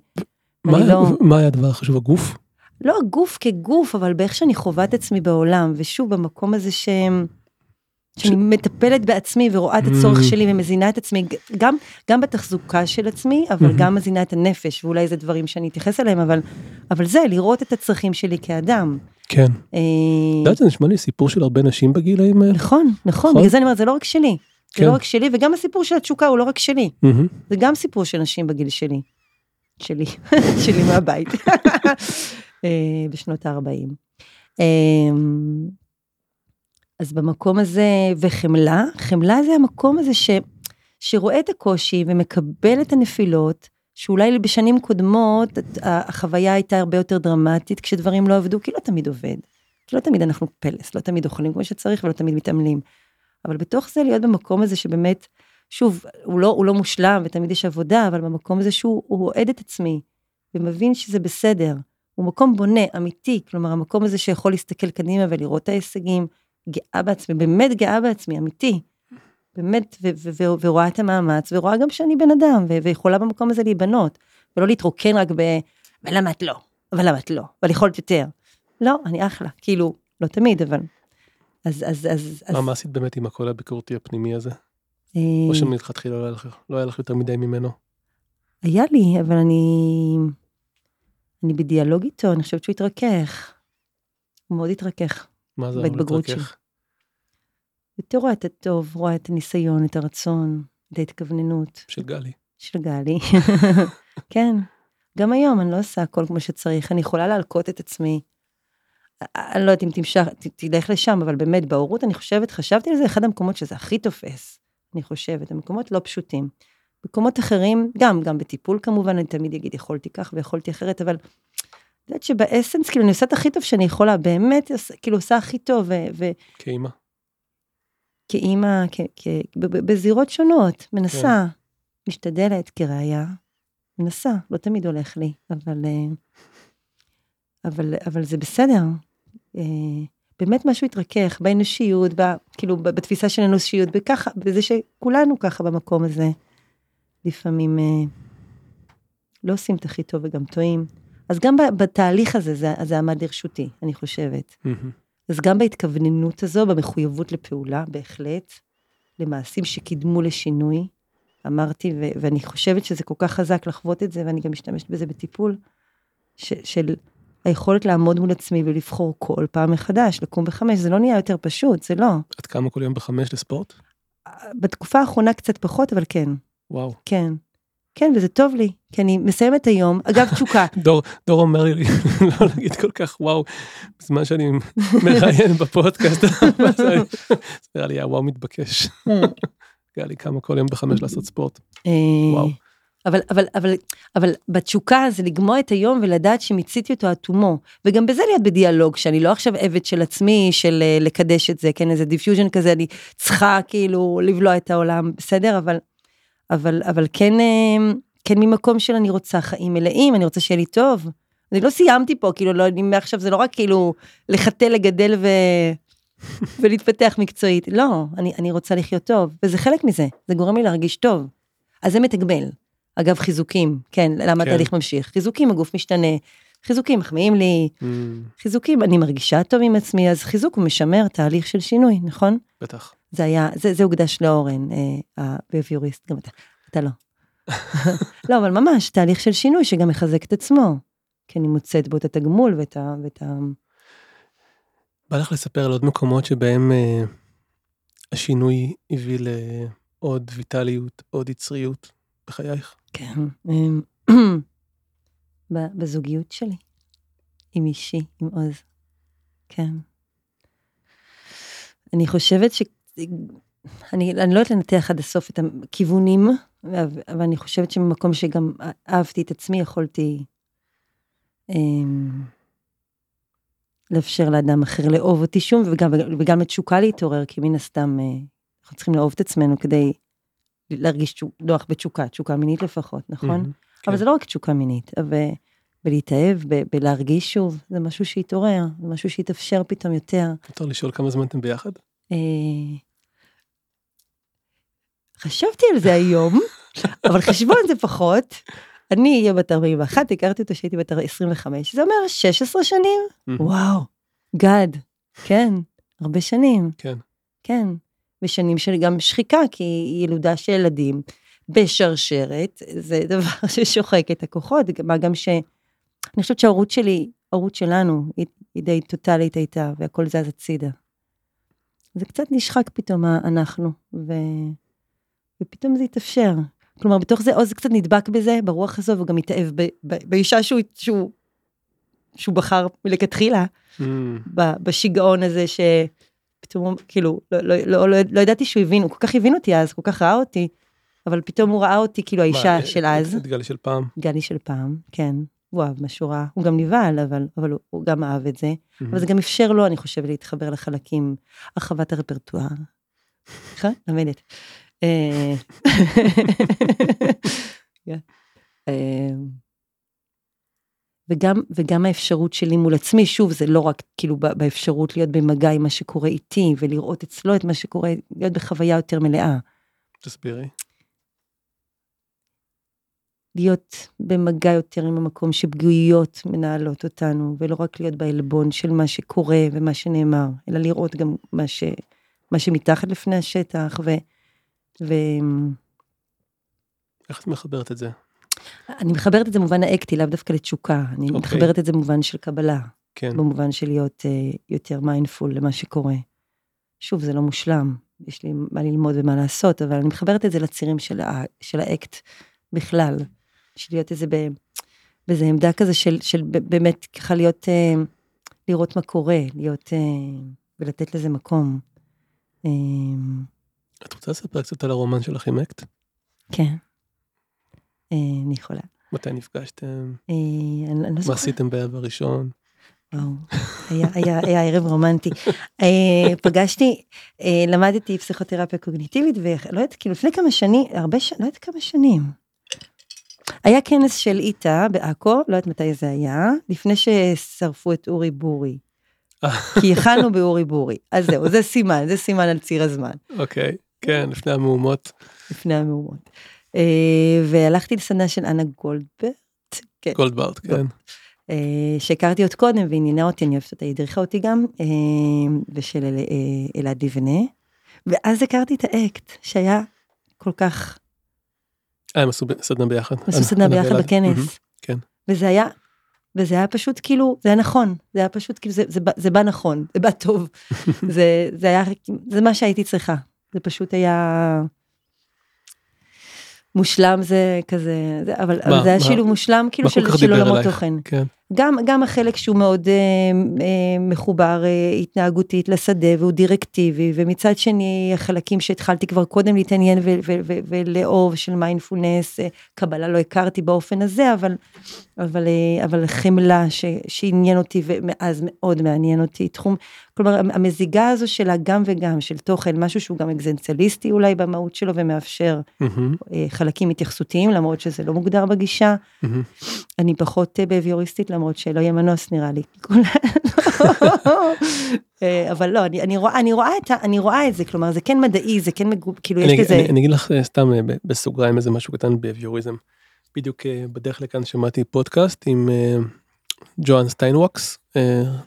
מה, לא- מה היה הדבר החשוב, הגוף? לא הגוף כגוף, אבל באיך שאני חווה את עצמי בעולם, ושוב, במקום הזה ש... שאני מטפלת בעצמי ורואה את הצורך Mm. שלי ומזינה את עצמי, גם, גם בתחזוקה של עצמי, אבל Mhm. גם מזינה את הנפש, ואולי זה דברים שאני אתייחס אליהם, אבל, אבל זה, לראות את הצרכים שלי כאדם. כן. אה, יודעת, זה נשמע לי סיפור של הרבה נשים בגילאים האלה. נכון, נכון, נכון. בגלל זה אני אומרת, זה לא רק שלי. זה כן. לא רק שלי, וגם הסיפור של התשוקה הוא לא רק שלי. מהמם. זה גם סיפור של נשים בגיל שלי. שלי, [laughs] שלי מהבית. [laughs] אה, בשנות ה-40. אז במקום הזה, וחמלה, חמלה זה המקום הזה ש, שרואה את הקושי ומקבל את הנפילות, שאולי בשנים קודמות החוויה הייתה הרבה יותר דרמטית כשדברים לא עבדו, כי לא תמיד עובד. כי לא תמיד אנחנו פלס, לא תמיד אוכלים כמו שצריך ולא תמיד מתעמלים. אבל בתוך זה להיות במקום הזה שבאמת, שוב, הוא לא, הוא לא מושלם ותמיד יש עבודה, אבל במקום הזה שהוא הוא אוהד את עצמי, ומבין שזה בסדר. הוא מקום בונה, אמיתי, כלומר המקום הזה שיכול להסתכל קדימה ולראות את ההישגים, גאה בעצמי, באמת גאה בעצמי, אמיתי. באמת, ו- ו- ו- ורואה את המאמץ, ורואה גם שאני בן אדם, ו- ויכולה במקום הזה להיבנות, ולא להתרוקן רק ב... ולמה את לא? אבל למה את לא? אבל יכולת יותר. לא, אני אחלה, כאילו, לא תמיד, אבל... אז, אז, אז, אז... מה, מה עשית באמת עם הקול הביקורתי הפנימי הזה? אה, או שמלכתחילה לא היה לך- לא היה לך יותר מדי ממנו? היה לי, אבל אני... אני בדיאלוג איתו, אני חושבת שהוא התרכך. הוא מאוד התרכך. מה זה בהתבגרות להתרכך? יותר רואה את הטוב, רואה את הניסיון, את הרצון, את ההתכווננות של גלי. של גלי. [laughs] כן, גם היום אני לא עושה הכל כמו שצריך, אני יכולה להלקוט את עצמי. אני לא יודעת אם תמשך, ת- תלך לשם, אבל באמת, בהורות אני חושבת, חשבתי על זה, אחד המקומות שזה הכי תופס, אני חושבת, המקומות לא פשוטים. מקומות אחרים, גם, גם בטיפול כמובן, אני תמיד אגיד, יכולתי כך ויכולתי אחרת, אבל את יודעת שבאסנס, כאילו, אני עושה את הכי טוב שאני יכולה, באמת, כאילו, עושה הכי טוב, ו- ו- כאימא. כאימא, כ- כ- בזירות שונות, מנסה, משתדלת כראיה, מנסה, לא תמיד הולך לי, אבל, אה, אבל, אבל זה בסדר. באמת משהו התרכך באנושיות, ב, כאילו בתפיסה של אנושיות, בככה, בזה שכולנו ככה במקום הזה. לפעמים אה, לא עושים את הכי טוב וגם טועים. אז גם בתהליך הזה, זה, זה עמד לרשותי, אני חושבת. מהמם. אז גם בהתכווננות הזו, במחויבות לפעולה, בהחלט, למעשים שקידמו לשינוי, אמרתי, ו- ואני חושבת שזה כל כך חזק לחוות את זה, ואני גם משתמשת בזה בטיפול, ש- של היכולת לעמוד מול עצמי ולבחור כל פעם מחדש, לקום בחמש, זה לא נהיה יותר פשוט, זה לא. את קמה כל יום בחמש לספורט? בתקופה האחרונה קצת פחות, אבל כן, וואו. כן. כן, וזה טוב לי, כי אני מסיימת היום, אגב, [laughs] תשוקה, דור, דור אומר לי [laughs] לא להגיד כל כך וואו, בזמן שאני [laughs] מראיין בפודקאסט, זה נראה לי היה וואו מתבקש. גלי קמה כל יום בחמש לעשות ספורט. אה, וואו. אבל, אבל, אבל, אבל בתשוקה זה לגמוע את היום ולדעת שמיציתי אותו עד תומו. וגם בזה להיות בדיאלוג, שאני לא עכשיו עבד של עצמי, של אה, לקדש את זה, כן, איזה defusion כזה, אני צריכה כאילו לבלוע את העולם, בסדר? אבל, אבל, אבל כן, אה, כן ממקום של אני רוצה חיים מלאים, אני רוצה שיהיה לי טוב. אני לא סיימתי פה, כאילו, לא, אני מעכשיו זה לא רק כאילו לחתל, לגדל ו... [laughs] ולהתפתח מקצועית, לא, אני, אני רוצה לחיות טוב, וזה חלק מזה, זה גורם לי להרגיש טוב. אז זה מתגמל. אגב, חיזוקים, כן, למה כן. התהליך ממשיך? חיזוקים, הגוף משתנה, חיזוקים מחמיאים לי, אמ, חיזוקים, אני מרגישה טוב עם עצמי, אז חיזוק הוא משמר תהליך של שינוי, נכון? בטח. זה היה, זה, זה הוקדש לאורן, אה, הביוריסט, גם אתה, אתה לא. [laughs] לא, אבל ממש, תהליך של שינוי שגם מחזק את עצמו. כי אני מוצאת בו את התגמול ואת ה... ואת ה... בא לך לספר על עוד מקומות שבהם אה, השינוי הביא לעוד ויטליות, עוד יצריות בחייך? כן. אמ, בזוגיות שלי, עם אישי, עם עוז. כן. אני חושבת ש... אני, אני לא יודעת לנתח עד הסוף את הכיוונים, אבל אני חושבת שממקום שגם אהבתי את עצמי, יכולתי אמ, לאפשר לאדם אחר לאהוב אותי שום, וגם, וגם לתשוקה להתעורר, כי מן הסתם אה, אנחנו צריכים לאהוב את עצמנו כדי להרגיש נוח בתשוקה, תשוקה מינית לפחות, נכון? מהמם, אבל כן. זה לא רק תשוקה מינית, אבל בלהתאהב, ב- בלהרגיש שוב, זה משהו שהתעורר, זה משהו שהתאפשר פתאום יותר. מותר לשאול כמה זמן אתם ביחד? אה, חשבתי על זה היום, [laughs] אבל חשבון זה פחות. אני אהיה בת 41, הכרתי אותו כשהייתי בת 25, זה אומר 16 שנים? וואו, גד, כן, הרבה שנים. כן. כן, ושנים של גם שחיקה, כי ילודה של ילדים בשרשרת, זה [laughs] דבר ששוחק את הכוחות, מה גם ש... אני חושבת שההורות שלי, ההורות שלנו, היא, היא די טוטאלית הייתה, והכל זז הצידה. זה קצת נשחק פתאום אנחנו, ו... ופתאום זה התאפשר. כלומר, בתוך זה עוז קצת נדבק בזה, ברוח הזו, והוא גם התאהב ב... ב... באישה שהוא, שהוא, שהוא בחר מלכתחילה, Mm. בשיגעון הזה, שפתאום, כאילו, לא, לא, לא, לא, לא ידעתי שהוא הבין, הוא כל כך הבין אותי אז, כל כך ראה אותי, אבל פתאום הוא ראה אותי כאילו האישה מה, של את- אז. את גלי של פעם. גלי של פעם, כן. הוא אהב מה שהוא ראה, הוא גם נבהל, אבל, אבל הוא, הוא גם אהב את זה. אבל זה גם אפשר לו, אני חושבת, להתחבר לחלקים, הרחבת הרפרטואר. נכון? למדת. [laughs] וגם, וגם האפשרות שלי מול עצמי, שוב, זה לא רק כאילו באפשרות להיות במגע עם מה שקורה איתי, ולראות אצלו את מה שקורה, להיות בחוויה יותר מלאה. תסבירי. להיות במגע יותר עם המקום שפגיעויות מנהלות אותנו, ולא רק להיות בעלבון של מה שקורה ומה שנאמר, אלא לראות גם מה, ש, מה שמתחת לפני השטח, ו... ו... איך את מחברת את זה? אני מחברת את זה במובן האקטי, לאו דווקא לתשוקה, אני אוקיי. מחברת את זה במובן של קבלה, כן. במובן של להיות אה, יותר mindful למה שקורה. שוב, זה לא מושלם, יש לי מה ללמוד ומה לעשות, אבל אני מחברת את זה לצירים של, ה, של האקט בכלל, של להיות איזה, ב, באיזה עמדה כזה של, של באמת ככה להיות, אה, לראות מה קורה, להיות, uh, ולתת לזה מקום. Uh, את רוצה לספר קצת על הרומן שלך עם אקט? כן, אני יכולה. מתי נפגשתם? Uh, אני, לא מה זוכרת. עשיתם בערב הראשון? וואו, היה, היה, היה ערב רומנטי. אה, פגשתי, אה, למדתי פסיכותרפיה קוגניטיבית, ולא יודעת, כאילו לפני כמה שנים, הרבה שנים, לא יודעת כמה שנים. היה כנס של איטה בעכו, לא יודעת מתי זה היה, לפני ששרפו את אורי בורי. כי [laughs] הכנו באורי בורי. אז זהו, זה סימן, זה סימן על ציר הזמן, אוקיי, כן, לפני המהומות. לפני המהומות. אה, והלכתי לסדנה של אנה גולדברט. כן. גולדברט, כן. אה, שהכרתי עוד קודם ועניינה אותי, אני אוהבת אותה, היא הדריכה אותי גם, אה, ושל אל- אלעד לבנה. ואז הכרתי את האקט, שהיה כל כך, אה, הם עשו סדנה ביחד. עשו סדנה ביחד. בכנס. כן. וזה היה, וזה היה פשוט כאילו, זה היה נכון, זה היה פשוט כאילו, זה, זה, בא- זה בא נכון, זה בא טוב. [laughs] זה, זה היה, זה מה שהייתי צריכה. זה פשוט היה... מושלם זה כזה, זה, אבל, זה היה שילוב מושלם כאילו של, עולמות? תוכן. גם, גם החלק שהוא מאוד אה, אה, מחובר אה, התנהגותית לשדה והוא דירקטיבי, ומצד שני החלקים שהתחלתי כבר קודם להתעניין ו- ו- ו- ולאהוב של מיינדפולנס, אה, קבלה לא הכרתי באופן הזה, אבל, אבל, אה, אבל חמלה ש, שעניין אותי ומאז מאוד מעניין אותי, תחום, כלומר המזיגה הזו של הגם וגם, של תוכן, משהו שהוא גם אקזנציאליסטי אולי במהות שלו ומאפשר מהמם, אה, חלקים התייחסותיים, למרות שזה לא מוגדר בגישה. מהמם. אני פחות אה, בביוריסטית, למרות שלא יהיה מנוס נראה לי. [laughs] אה, אבל לא, אני, אני, רואה, אני, רואה את אני רואה את זה, כלומר זה כן מדעי, זה כן מגוב, כאילו יש אני, לזה, אני, אני אגיד לך אה, סתם אה, בסוגריים איזה משהו קטן באביוריזם. בדיוק בדרך לכאן שמעתי פודקאסט עם ג'ואן סטיינווקס,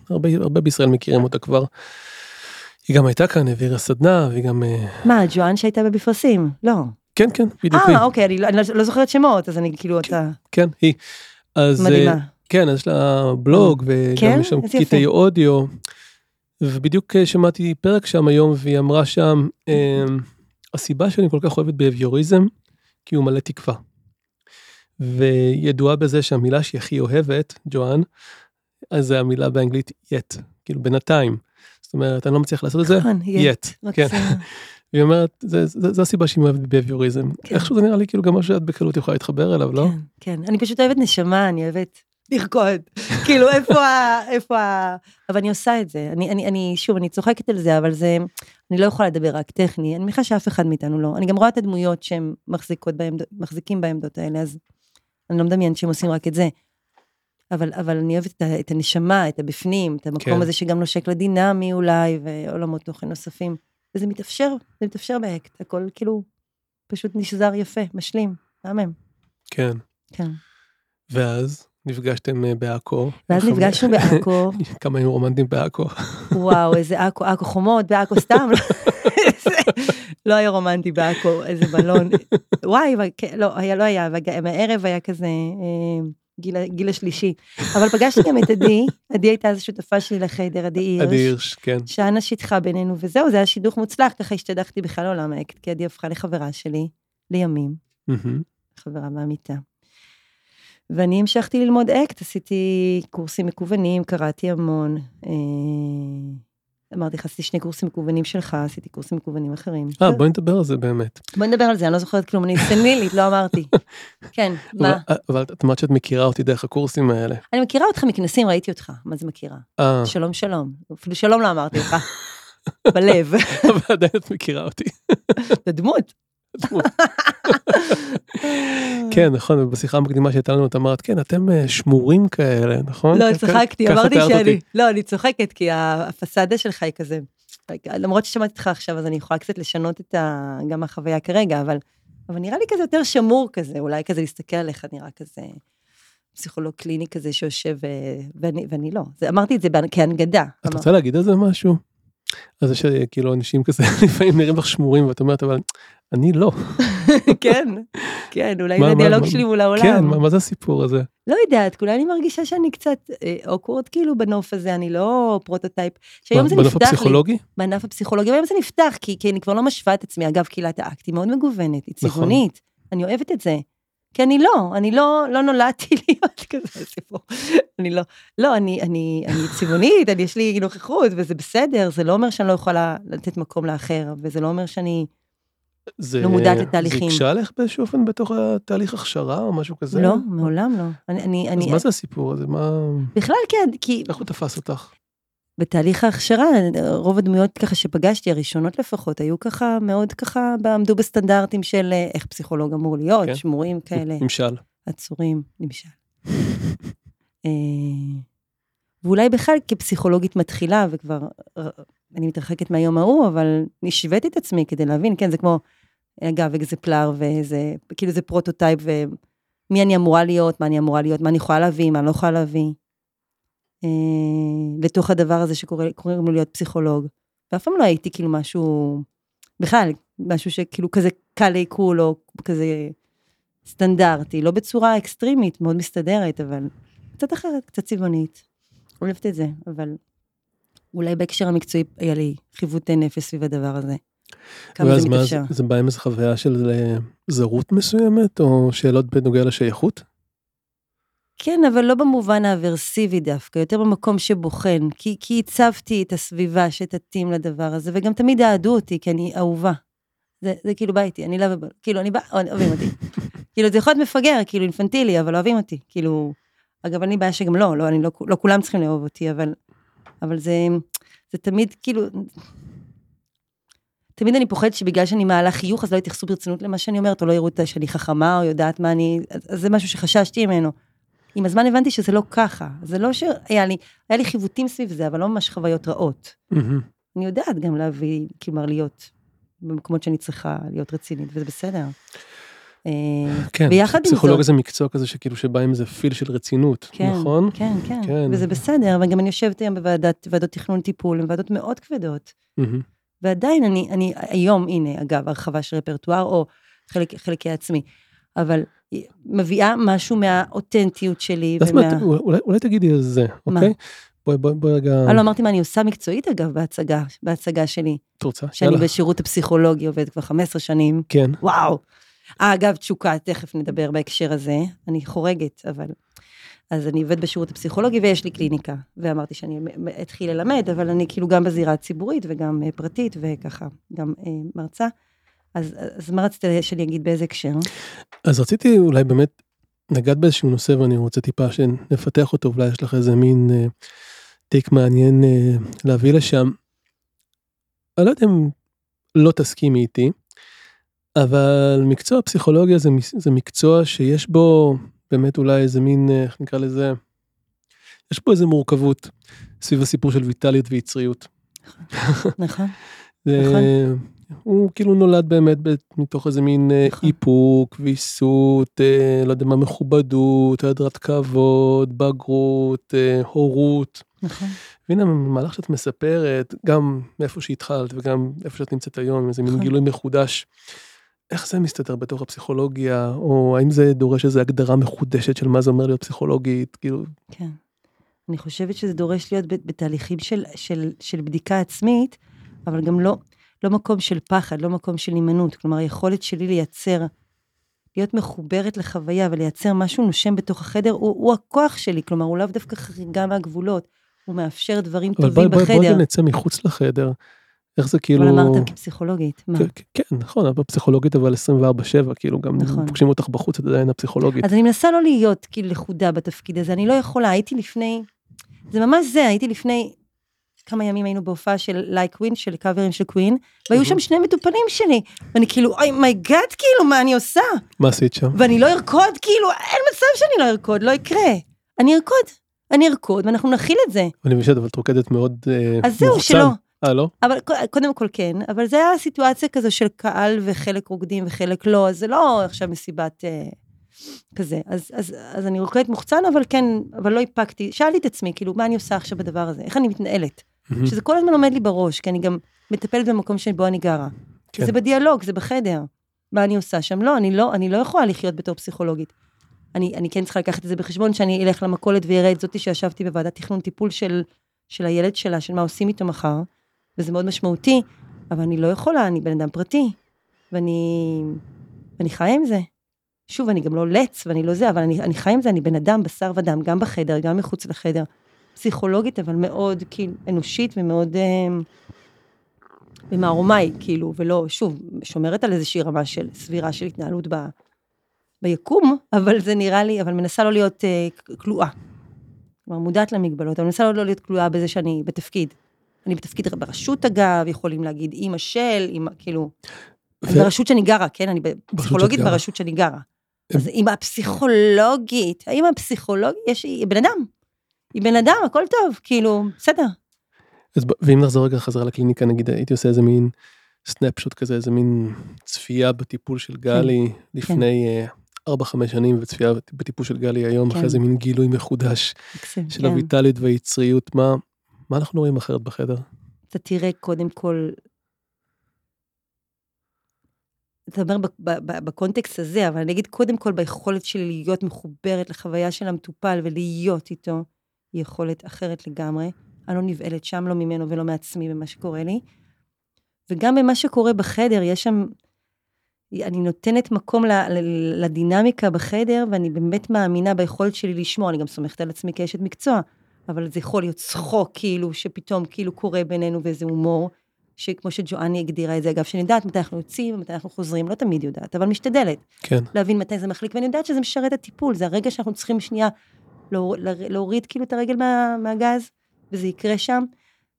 הרבה, הרבה בישראל מכירים אותה כבר. היא גם הייתה כאן, העבירה סדנה, והיא גם... מה, ג'ואן שהייתה בבפרסים? לא. כן, כן, בדיוק. אה, אוקיי, אני, לא- אני לא- זוכרת שמות, אז אני כאילו, אתה... כן, היא. אז... מדהימה. כן, אז יש לה בלוג, וגם כן? יש שם קטעי. אודיו. ובדיוק אה, שמעתי פרק שם היום, והיא אמרה שם, אה, הסיבה שאני כל כך אוהבת באביוריזם, כי הוא מלא תקווה. וידועה בזה שהמילה שהיא הכי אוהבת, ג'ואן, אז זה המילה באנגלית yet, כאילו בינתיים. זאת אומרת, אני לא מצליח לעשות את זה, נכון, yet. כן. [laughs] והיא אומרת, זה הסיבה שהיא אוהבת באביוריזם. כן. איכשהו זה נראה לי כאילו גם משהו שאת בקלות יכולה להתחבר אליו, לא? כן, כן, אני פשוט אוהבת נשמה, אני אוהבת לרקוד. כאילו, איפה ה... איפה ה... אבל אני עושה את זה. אני, אני, אני, שוב, אני צוחקת על זה, אבל זה... אני לא יכולה לדבר רק טכני, אני מניחה שאף אחד מאיתנו לא. אני גם רואה את הדמויות שהם מחזיקות בעמדות, מחזיקים בעמדות האלה, אז אני לא מדמיינת שהם עושים רק את זה. אבל, אבל אני אוהבת את, ה- את הנשמה, את הבפנים, את המקום כן. הזה שגם נושק לדינמי אולי, ועולמות תוכן נוספים. וזה מתאפשר, זה מתאפשר באקט, הכל כאילו פשוט נשזר יפה, משלים, מהמם. כן. כן. ואז נפגשתם אה, בעכו. ואז נפגשנו בעכו, [laughs] כמה היו רומנטיים בעכו. [laughs] וואו, איזה עכו, עכו חומות, בעכו סתם. [laughs] לא היה רומנטי בעכו, איזה בלון. וואי, כן, לא, היה, לא היה, מהערב היה כזה אה, גיל, השלישי. אבל פגשתי גם את עדי, עדי הייתה אז שותפה שלי לחיידר, עדי הירש. עדי הירש, כן. שאנה שיתחה בינינו, וזהו, זה היה שידוך מוצלח, ככה השתדכתי בכלל לעולם האקט, כי עדי הפכה לחברה שלי, לימים. חברה מהמיטה. ואני המשכתי ללמוד אקט, עשיתי קורסים מקוונים, קראתי המון. אה, אמרתי לך, עשיתי שני קורסים מקוונים שלך, עשיתי קורסים מקוונים אחרים. אה, בואי נדבר על זה באמת. בוא נדבר על זה, אני לא זוכרת כלום, אני סנילית, לא אמרתי. [laughs] כן, מה? אבל- אבל את אמרת שאת מכירה אותי דרך הקורסים האלה. אני מכירה אותך מכנסים, ראיתי אותך, מה זה מכירה? אה, שלום שלום, אפילו שלום לא אמרתי לך. [laughs] בלב, אבל עדיין את מכירה אותי. [laughs] את הדמות. כן, נכון, בשיחה המקדימה שהייתה לנו, את אמרת, כן, אתם אה, שמורים כאלה, נכון? לא, צחקתי, אמרתי שאני. לא, אני צוחקת, כי הפסאדה שלך היא כזה, למרות ששמעתי אותך עכשיו, אז אני יכולה קצת לשנות את ה... גם החוויה כרגע, אבל, אבל נראה לי כזה יותר שמור כזה, אולי כזה להסתכל עליך נראה כזה פסיכולוג קליני כזה שיושב, אה, ואני, ואני לא. זה, אמרתי את זה בהנ- כהנגדה. את אמר- רוצה להגיד על זה משהו? על זה שכאילו אנשים כזה [laughs] לפעמים נראים לך שמורים ואת אומרת אבל אני לא. [laughs] כן, כן, אולי זה הדיאלוג שלי מול העולם. כן, מה מה זה הסיפור הזה? לא יודעת, אולי אני מרגישה שאני קצת awkward כאילו בנוף הזה, אני לא prototype. שהיום זה בנוף נפתח לי. הפסיכולוגי? בענף הפסיכולוגיה, והיום זה נפתח, כי, כי אני כבר לא משווה את עצמי. אגב, קהילת האקט היא מאוד מגוונת, היא נכון. צבעונית, אני אוהבת את זה. כי אני לא, אני לא, לא נולדתי [laughs] להיות כזה סיפור. אני לא, לא, אני, אני, אני צבעונית, אני, יש לי נוכחות, וזה בסדר, זה לא אומר שאני לא יכולה לתת מקום לאחר, וזה לא אומר שאני, זה לא מודעת לתהליכים. זה הקשה לך באיזשהו אופן בתוך התהליך הכשרה או משהו כזה? לא, מעולם לא. אני, אני, אז אני, מה זה הסיפור הזה? מה... בכלל כן, כי איך הוא תפס אותך? בתהליך ההכשרה, רוב הדמויות ככה שפגשתי, הראשונות לפחות, היו ככה, מאוד ככה, עמדו בסטנדרטים של אה, איך פסיכולוג אמור להיות, כן. שמורים כאלה, נמשל. עצורים, למשל. אה, ואולי בכלל כפסיכולוגית מתחילה, וכבר, אה, אני מתרחקת מהיום ההוא, אבל השוויתי את עצמי כדי להבין, כן, זה כמו, אגב, exemplar, וזה, כאילו זה prototype, ומי אני אמורה להיות, מה אני אמורה להיות, מה אני יכולה להביא, מה אני לא יכולה להביא. אה, לתוך הדבר הזה שקוראים לו להיות פסיכולוג. ואף פעם לא הייתי כאילו משהו, בכלל, משהו שכאילו כזה קל לעיכול, או כזה סטנדרטי, לא בצורה אקסטרימית, מאוד מסתדרת, אבל קצת אחרת, קצת צבעונית. אוהבת את זה, אבל אולי בהקשר המקצועי היה לי חיווטי נפש סביב הדבר הזה. כמה ואז זה מה, מתאפשר. זה בא עם איזו חוויה של אה, זרות מסוימת או שאלות בנוגע לשייכות? כן, אבל לא במובן האברסיבי דווקא, יותר במקום שבוחן, כי, כי הצבתי את הסביבה שתתאים לדבר הזה, וגם תמיד אהדו אותי, כי אני אהובה. זה, זה כאילו בא איתי, אני לא, כאילו, אני בא, אוהבים אותי. [laughs] כאילו, זה יכול להיות מפגר, כאילו, אינפנטילי, אבל אוהבים אותי. כאילו, אגב, אין לי בעיה שגם לא, לא, אני לא, לא כולם צריכים לאהוב אותי, אבל, אבל זה, זה תמיד, כאילו, תמיד אני פוחדת שבגלל שאני מעלה חיוך, אז לא יתייחסו ברצינות למה שאני אומרת, או לא יראו שאני חכמה, או יודעת מה אני, אז, אז זה משהו שחששתי ממנו. עם הזמן הבנתי שזה לא ככה, זה לא שהיה לי, היה לי חיווטים סביב זה, אבל לא ממש חוויות רעות. מהמם. אני יודעת גם להביא, כלומר, להיות במקומות שאני צריכה להיות רצינית, וזה בסדר. אה, כן, ויחד עם זאת- זה מקצוע כזה שכאילו שבא עם איזה פיל של רצינות, כן, נכון? כן, כן, כן. וזה בסדר, וגם אני יושבת היום בוועדת, ועדות תכנון טיפול, הן ועדות מאוד כבדות. מהמם. ועדיין אני, אני היום, הנה, אגב, הרחבה של רפרטואר, או חלק, חלקי עצמי, אבל מביאה משהו מהאותנטיות שלי, ומה... מה, אולי, אולי תגידי על זה, מה? אוקיי? בואי בואי בואי רגע, אני לא אמרתי מה אני עושה מקצועית, אגב, בהצגה, בהצגה שלי, את רוצה? שאני יאללה. בשירות הפסיכולוגי עובדת כבר 15 שנים. כן, וואו. אה, אגב, תשוקה, תכף נדבר בהקשר הזה, אני חורגת, אבל... אז אני עובדת בשירות הפסיכולוגי ויש לי קליניקה, ואמרתי שאני אתחיל ללמד, אבל אני כאילו גם בזירה הציבורית וגם אה, פרטית, וככה, גם אה, מרצה. אז, אז מה רצית שאני אגיד באיזה הקשר? אז רציתי אולי באמת, נגעת באיזשהו נושא ואני רוצה טיפה שנפתח אותו, אולי יש לך איזה מין אה, טייק מעניין אה, להביא לשם. אני לא יודע אם לא תסכימי איתי, אבל מקצוע הפסיכולוגיה זה, זה מקצוע שיש בו באמת אולי איזה מין, אה, איך נקרא לזה, יש פה איזה מורכבות סביב הסיפור של ויטליות ויצריות. נכון. [laughs] זה- נכון. הוא כאילו נולד באמת מתוך איזה מין אה, נכון. איפוק, ויסות, אה, לא יודע מה, מכובדות, היעדרת כבוד, בגרות, אה, הורות. נכון. והנה במהלך שאת מספרת, גם מאיפה שהתחלת וגם איפה שאת נמצאת היום, איזה מין נכון. גילוי מחודש, איך זה מסתדר בתוך הפסיכולוגיה, או האם זה דורש איזו הגדרה מחודשת של מה זה אומר להיות פסיכולוגית, כאילו, כן. אני חושבת שזה דורש להיות בת- בתהליכים של, של, של בדיקה עצמית, אבל גם לא, לא מקום של פחד, לא מקום של הימנעות. כלומר, היכולת שלי לייצר, להיות מחוברת לחוויה ולייצר משהו נושם בתוך החדר, הוא, הוא הכוח שלי. כלומר, הוא לאו דווקא חריגה מהגבולות, הוא מאפשר דברים אבל בואי טובים בואי בואי בחדר. נצא מחוץ לחדר, איך זה כאילו... אבל אמרת כפסיכולוגית, מה? כן, כן, נכון, אבל פסיכולוגית אבל 24/7, כאילו גם נכון. פוגשים אותך בחוץ, את עדיין הפסיכולוגית. אז אני מנסה לא להיות כאילו לכודה בתפקיד הזה, אני לא יכולה, הייתי לפני, זה ממש זה, הייתי לפני כמה ימים היינו בהופעה של לייק ווין, של קאברים של קווין, והיו שם שני מטופלים שלי, ואני כאילו, אוי מי גאד, כאילו, מה אני עושה? מה עשית שם? ואני לא ארקוד, כאילו, אין מצב שאני לא ארקוד, לא יקרה. אני ארקוד, אני ארקוד, ואנחנו נכיל את זה. אני מבין אבל את רוקדת מאוד אה, אז זהו, מוחצן. שלא. אה, לא? אבל קודם כל כן, אבל זה היה סיטואציה כזו של קהל וחלק רוקדים וחלק לא, אז זה לא עכשיו מסיבת אה, כזה. אז, אז, אז אני רוקדת מוחצן, אבל כן, אבל לא איפקתי. שאלתי את עצמי, כאילו, מה אני עושה עכשיו בדבר הזה? איך אני מתנהלת? מהמם. שזה כל הזמן עומד לי בראש, כי אני גם מטפלת במקום שבו אני גרה. כן. זה בדיאלוג, זה בחדר. מה אני עושה שם? לא, אני לא, אני לא יכולה לחיות בתור פסיכולוגית. אני, אני כן צריכה לקחת את זה בחשבון, שאני אלך למכולת ואראה את זאתי שישבתי בוועדת תכנון טיפול של, של הילד שלה, של מה עושים איתו מחר, וזה מאוד משמעותי, אבל אני לא יכולה, אני בן אדם פרטי, ואני, ואני חיה עם זה. שוב, אני גם לא לץ ואני לא זה, אבל אני, אני חיה עם זה, אני בן אדם, בשר ודם, גם בחדר, גם מחוץ לחדר. פסיכולוגית, אבל מאוד כאילו אנושית ומאוד אה, במערומיי, כאילו, ולא, שוב, שומרת על איזושהי רמה של סבירה של התנהלות ב, ביקום, אבל זה נראה לי, אבל מנסה לא להיות אה, כלואה. כלומר, מודעת למגבלות, אבל מנסה לא להיות כלואה בזה שאני בתפקיד. אני בתפקיד ברשות אגב, יכולים להגיד אימא של, אימא, כאילו, אני ו- ברשות שאני גרה, כן? אני פסיכולוגית. ברשות שאני גרה. אז אימא הפסיכולוגית, האמא הפסיכולוגית, יש, בן אדם. היא בן אדם, הכל טוב, כאילו, בסדר. אז ואם נחזור רגע חזרה לקליניקה, נגיד הייתי עושה איזה מין סנפשוט כזה, איזה מין צפייה בטיפול של גלי לפני אה, ארבע חמש שנים, וצפייה בטיפול של גלי היום, כן. אחרי איזה מין גילוי מחודש מקסים, של כן. הויטליות והיצריות, מה מה אנחנו רואים אחרת בחדר? אתה תראה קודם כל, אתה אומר בקונטקסט הזה, אבל אני אגיד קודם כל ביכולת שלי להיות מחוברת לחוויה של המטופל ולהיות איתו, היא יכולת אחרת לגמרי. אני לא נבהלת שם, לא ממנו ולא מעצמי במה שקורה לי. וגם במה שקורה בחדר, יש שם, אני נותנת מקום לדינמיקה בחדר, ואני באמת מאמינה ביכולת שלי לשמוע, אני גם סומכת על עצמי כאשת מקצוע, אבל זה יכול להיות צחוק, כאילו, שפתאום כאילו קורה בינינו ואיזה הומור, שכמו שג'ואני הגדירה את זה, אגב, שאני יודעת מתי אנחנו יוצאים, מתי אנחנו חוזרים, לא תמיד יודעת, אבל משתדלת כן, להבין מתי זה מחליק, ואני יודעת שזה משרת את הטיפול, זה הרגע שאנחנו צריכים שנייה להור, לה- להוריד כאילו את הרגל מה, מהגז, וזה יקרה שם,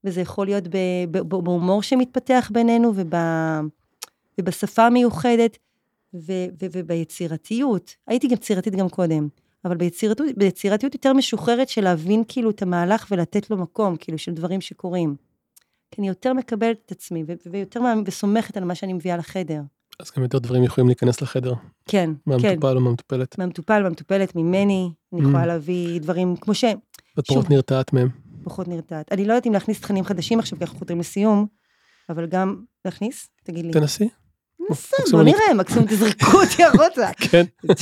וזה יכול להיות בהומור שמתפתח בינינו, וב, ובשפה המיוחדת, ו, ו, וביצירתיות. הייתי גם יצירתית גם קודם, אבל ביצירתיות, ביצירתיות יותר משוחררת של להבין כאילו את המהלך ולתת לו מקום, כאילו של דברים שקורים. כי אני יותר מקבלת את עצמי, ויותר מאמין- וסומכת על מה שאני מביאה לחדר. אז גם יותר דברים יכולים להיכנס לחדר, כן, כן. מהמטופל או מהמטופלת. מהמטופל, מהמטופלת, ממני, אני יכולה Mm. להביא דברים כמו ואת פחות שוב. נרתעת מהם. שפחות נרתעת. אני לא יודעת אם להכניס תכנים חדשים עכשיו, כי אנחנו חותרים לסיום, אבל גם להכניס, תגיד לי. תנסי. ננסה, מקסימום בוא נראה, מקסימום תזרקו אותי החוצה. [laughs] כן. [laughs]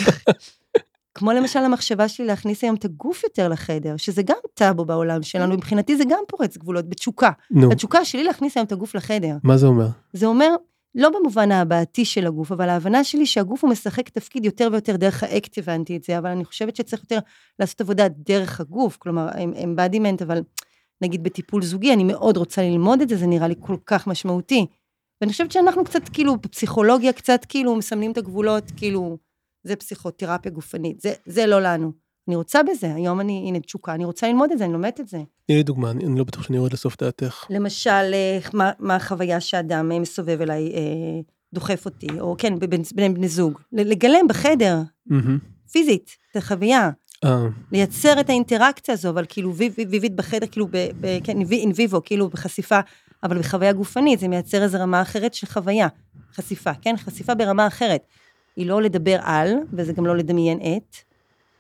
כמו למשל המחשבה שלי להכניס היום את הגוף יותר לחדר, שזה גם טאבו בעולם שלנו, מבחינתי זה גם פורץ גבולות, בתשוקה. נו, התשוקה שלי להכניס היום את הגוף לחדר. מה זה אומר? זה אומר, לא במובן ההבעתי של הגוף, אבל ההבנה שלי שהגוף הוא משחק תפקיד יותר ויותר דרך האקט, הבנתי את זה, אבל אני חושבת שצריך יותר לעשות עבודה דרך הגוף, כלומר, אמבדימנט, אבל נגיד בטיפול זוגי, אני מאוד רוצה ללמוד את זה, זה נראה לי כל כך משמעותי. ואני חושבת שאנחנו קצת, כאילו, בפסיכולוגיה קצת, כאילו, מסמנים את הגבולות, כאילו, זה פסיכותרפיה גופנית, זה, זה לא לנו. אני רוצה בזה, היום אני, הנה, תשוקה, אני רוצה ללמוד את זה, אני לומדת את זה. תני לי דוגמה, אני אני לא בטוח שאני יורד לסוף דעתך. למשל, אה, מה, מה החוויה שאדם אה, מסובב אליי, אה, דוחף אותי, או כן, בין, בני זוג. לגלם בחדר, מהמם. פיזית, את החוויה. אה, לייצר את האינטראקציה הזו, אבל כאילו ויב- ויבית בחדר, כאילו, ב, ב, כן, אין ויבו, כאילו בחשיפה אבל בחוויה גופנית זה מייצר איזו רמה אחרת של חוויה, חשיפה, כן? חשיפה ברמה אחרת. היא לא לדבר על, וזה גם לא לדמיין את,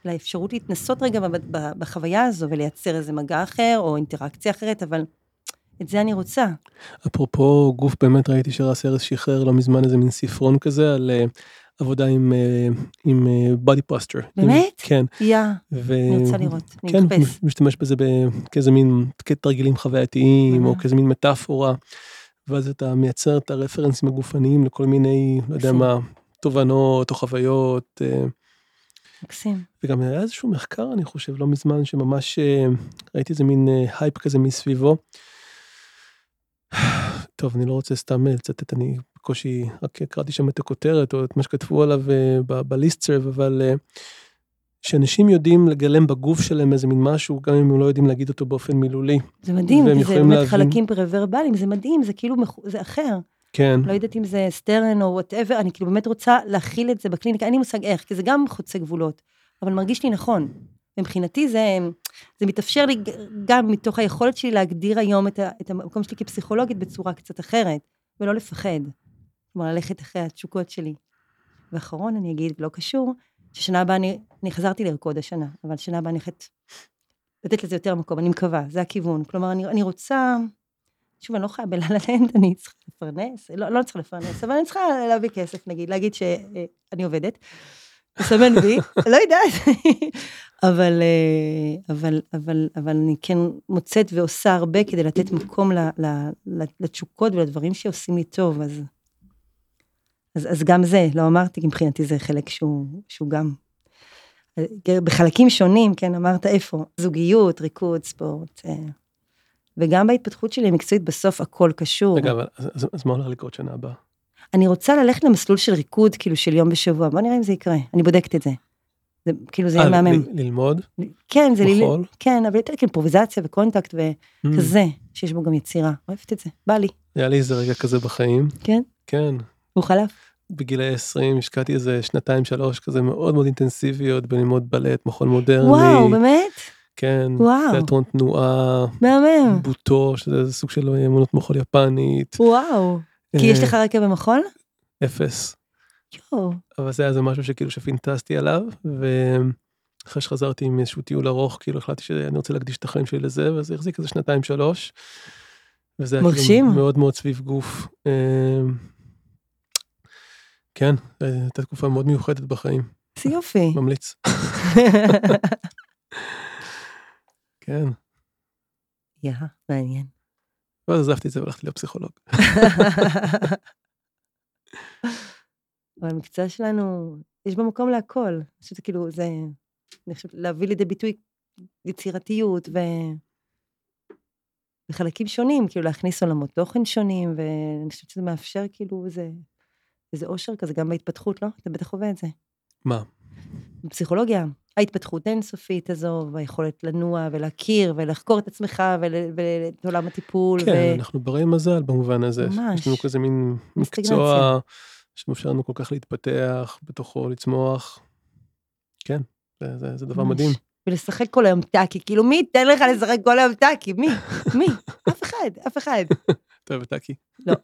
אלא אפשרות להתנסות רגע בחוויה הזו ולייצר איזה מגע אחר או אינטראקציה אחרת, אבל את זה אני רוצה. אפרופו גוף, באמת ראיתי שרס ארז שחרר לא מזמן איזה מין ספרון כזה על uh, עבודה עם, uh, עם uh, body posture. באמת? עם, כן. יא, ו... אני רוצה לראות, אני כן, מחפש. משתמש בזה כאיזה מין תרגילים חווייתיים, או כאיזה מין מטאפורה, ואז אתה מייצר את הרפרנסים הגופניים לכל מיני, לא יודע מה, תובנות או חוויות. מקסים. וגם היה איזשהו מחקר, אני חושב, לא מזמן, שממש ראיתי איזה מין הייפ כזה מסביבו. [sighs] טוב, אני לא רוצה סתם לצטט, אני בקושי רק קראתי שם את הכותרת או את מה שכתבו עליו ב listserv, אבל שאנשים יודעים לגלם בגוף שלהם איזה מין משהו, גם אם הם לא יודעים להגיד אותו באופן מילולי. זה מדהים, זה באמת להבין... חלקים פרה-ורבליים, זה מדהים, זה כאילו, זה אחר. כן. לא יודעת אם זה סטרן או whatever, אני כאילו באמת רוצה להכיל את זה בקליניקה, אין לי מושג איך, כי זה גם חוצה גבולות, אבל מרגיש לי נכון. מבחינתי זה, זה מתאפשר לי גם מתוך היכולת שלי להגדיר היום את, ה, את המקום שלי כפסיכולוגית בצורה קצת אחרת, ולא לפחד. כלומר, ללכת אחרי התשוקות שלי. ואחרון, אני אגיד, לא קשור, ששנה הבאה אני, אני חזרתי לרקוד השנה, אבל שנה הבאה אני הולכת לתת לזה יותר מקום, אני מקווה, זה הכיוון. כלומר, אני, אני רוצה, שוב, אני לא חיה בלה לנד, אני צריכה לפרנס, לא, לא צריכה לפרנס, אבל אני צריכה להביא כסף, נגיד, להגיד שאני עובדת. לסמן וי, [laughs] לא יודעת, [laughs] אבל, אבל, אבל, אבל אני כן מוצאת ועושה הרבה כדי לתת מקום ל, ל, לתשוקות ולדברים שעושים לי טוב, אז, אז, אז גם זה, לא אמרתי, מבחינתי זה חלק שהוא, שהוא גם, בחלקים שונים, כן, אמרת איפה, זוגיות, ריקוד, ספורט, אה, וגם בהתפתחות שלי המקצועית בסוף הכל קשור. רגע, אבל אז, אז מה הולך לקרות שנה הבאה? אני רוצה ללכת למסלול של ריקוד, כאילו של יום בשבוע, בוא נראה אם זה יקרה, אני בודקת את זה. זה כאילו זה יהיה אה, מהמם. ללמוד? כן, זה ללמוד. כן, אבל יותר כאימפרוביזציה וקונטקט וכזה, mm. שיש בו גם יצירה. אוהבת את זה, בא לי. היה לי איזה רגע כזה בחיים. כן? כן. הוא חלף? בגילי 20 השקעתי איזה שנתיים שלוש כזה מאוד מאוד אינטנסיביות בלימוד בלט, מכון מודרני. וואו, באמת? כן, וואו. תיאטרון תנועה. מהמם. בוטו, שזה סוג של אמונות מחול יפנית. וואו. כי יש לך רקע במחול? אפס. יואו. אבל זה היה איזה משהו שכאילו שפינטסתי עליו, ואחרי שחזרתי עם איזשהו טיול ארוך, כאילו החלטתי שאני רוצה להקדיש את החיים שלי לזה, וזה החזיק איזה שנתיים שלוש. וזה היה כאילו מאוד מאוד סביב גוף. אמ, כן, הייתה תקופה מאוד מיוחדת בחיים. איזה יופי. ממליץ. [laughs] כן. יא, מעניין. ואז עזבתי את זה והלכתי להיות פסיכולוג. אבל [laughs] המקצוע שלנו, יש בו מקום להכל. אני חושבת כאילו, זה, אני חושבת להביא לידי ביטוי יצירתיות ו... וחלקים שונים, כאילו להכניס עולמות תוכן שונים, ואני חושבת שזה מאפשר כאילו איזה, איזה אושר כזה גם בהתפתחות, לא? אתה בטח חווה את זה. מה? בפסיכולוגיה. ההתפתחות האינסופית הזו, והיכולת לנוע ולהכיר ולחקור את עצמך ואת עולם הטיפול. כן, ו... אנחנו ברי מזל במובן הזה. ממש. יש לנו כזה מין מקצוע שמאפשר לנו כל כך להתפתח, בתוכו לצמוח. כן, זה, זה, זה דבר ממש. מדהים. ולשחק כל היום טאקי, כאילו מי ייתן לך לשחק כל היום טאקי? מי? [laughs] מי? אף אחד, אף אחד. אתה אוהב טאקי? לא.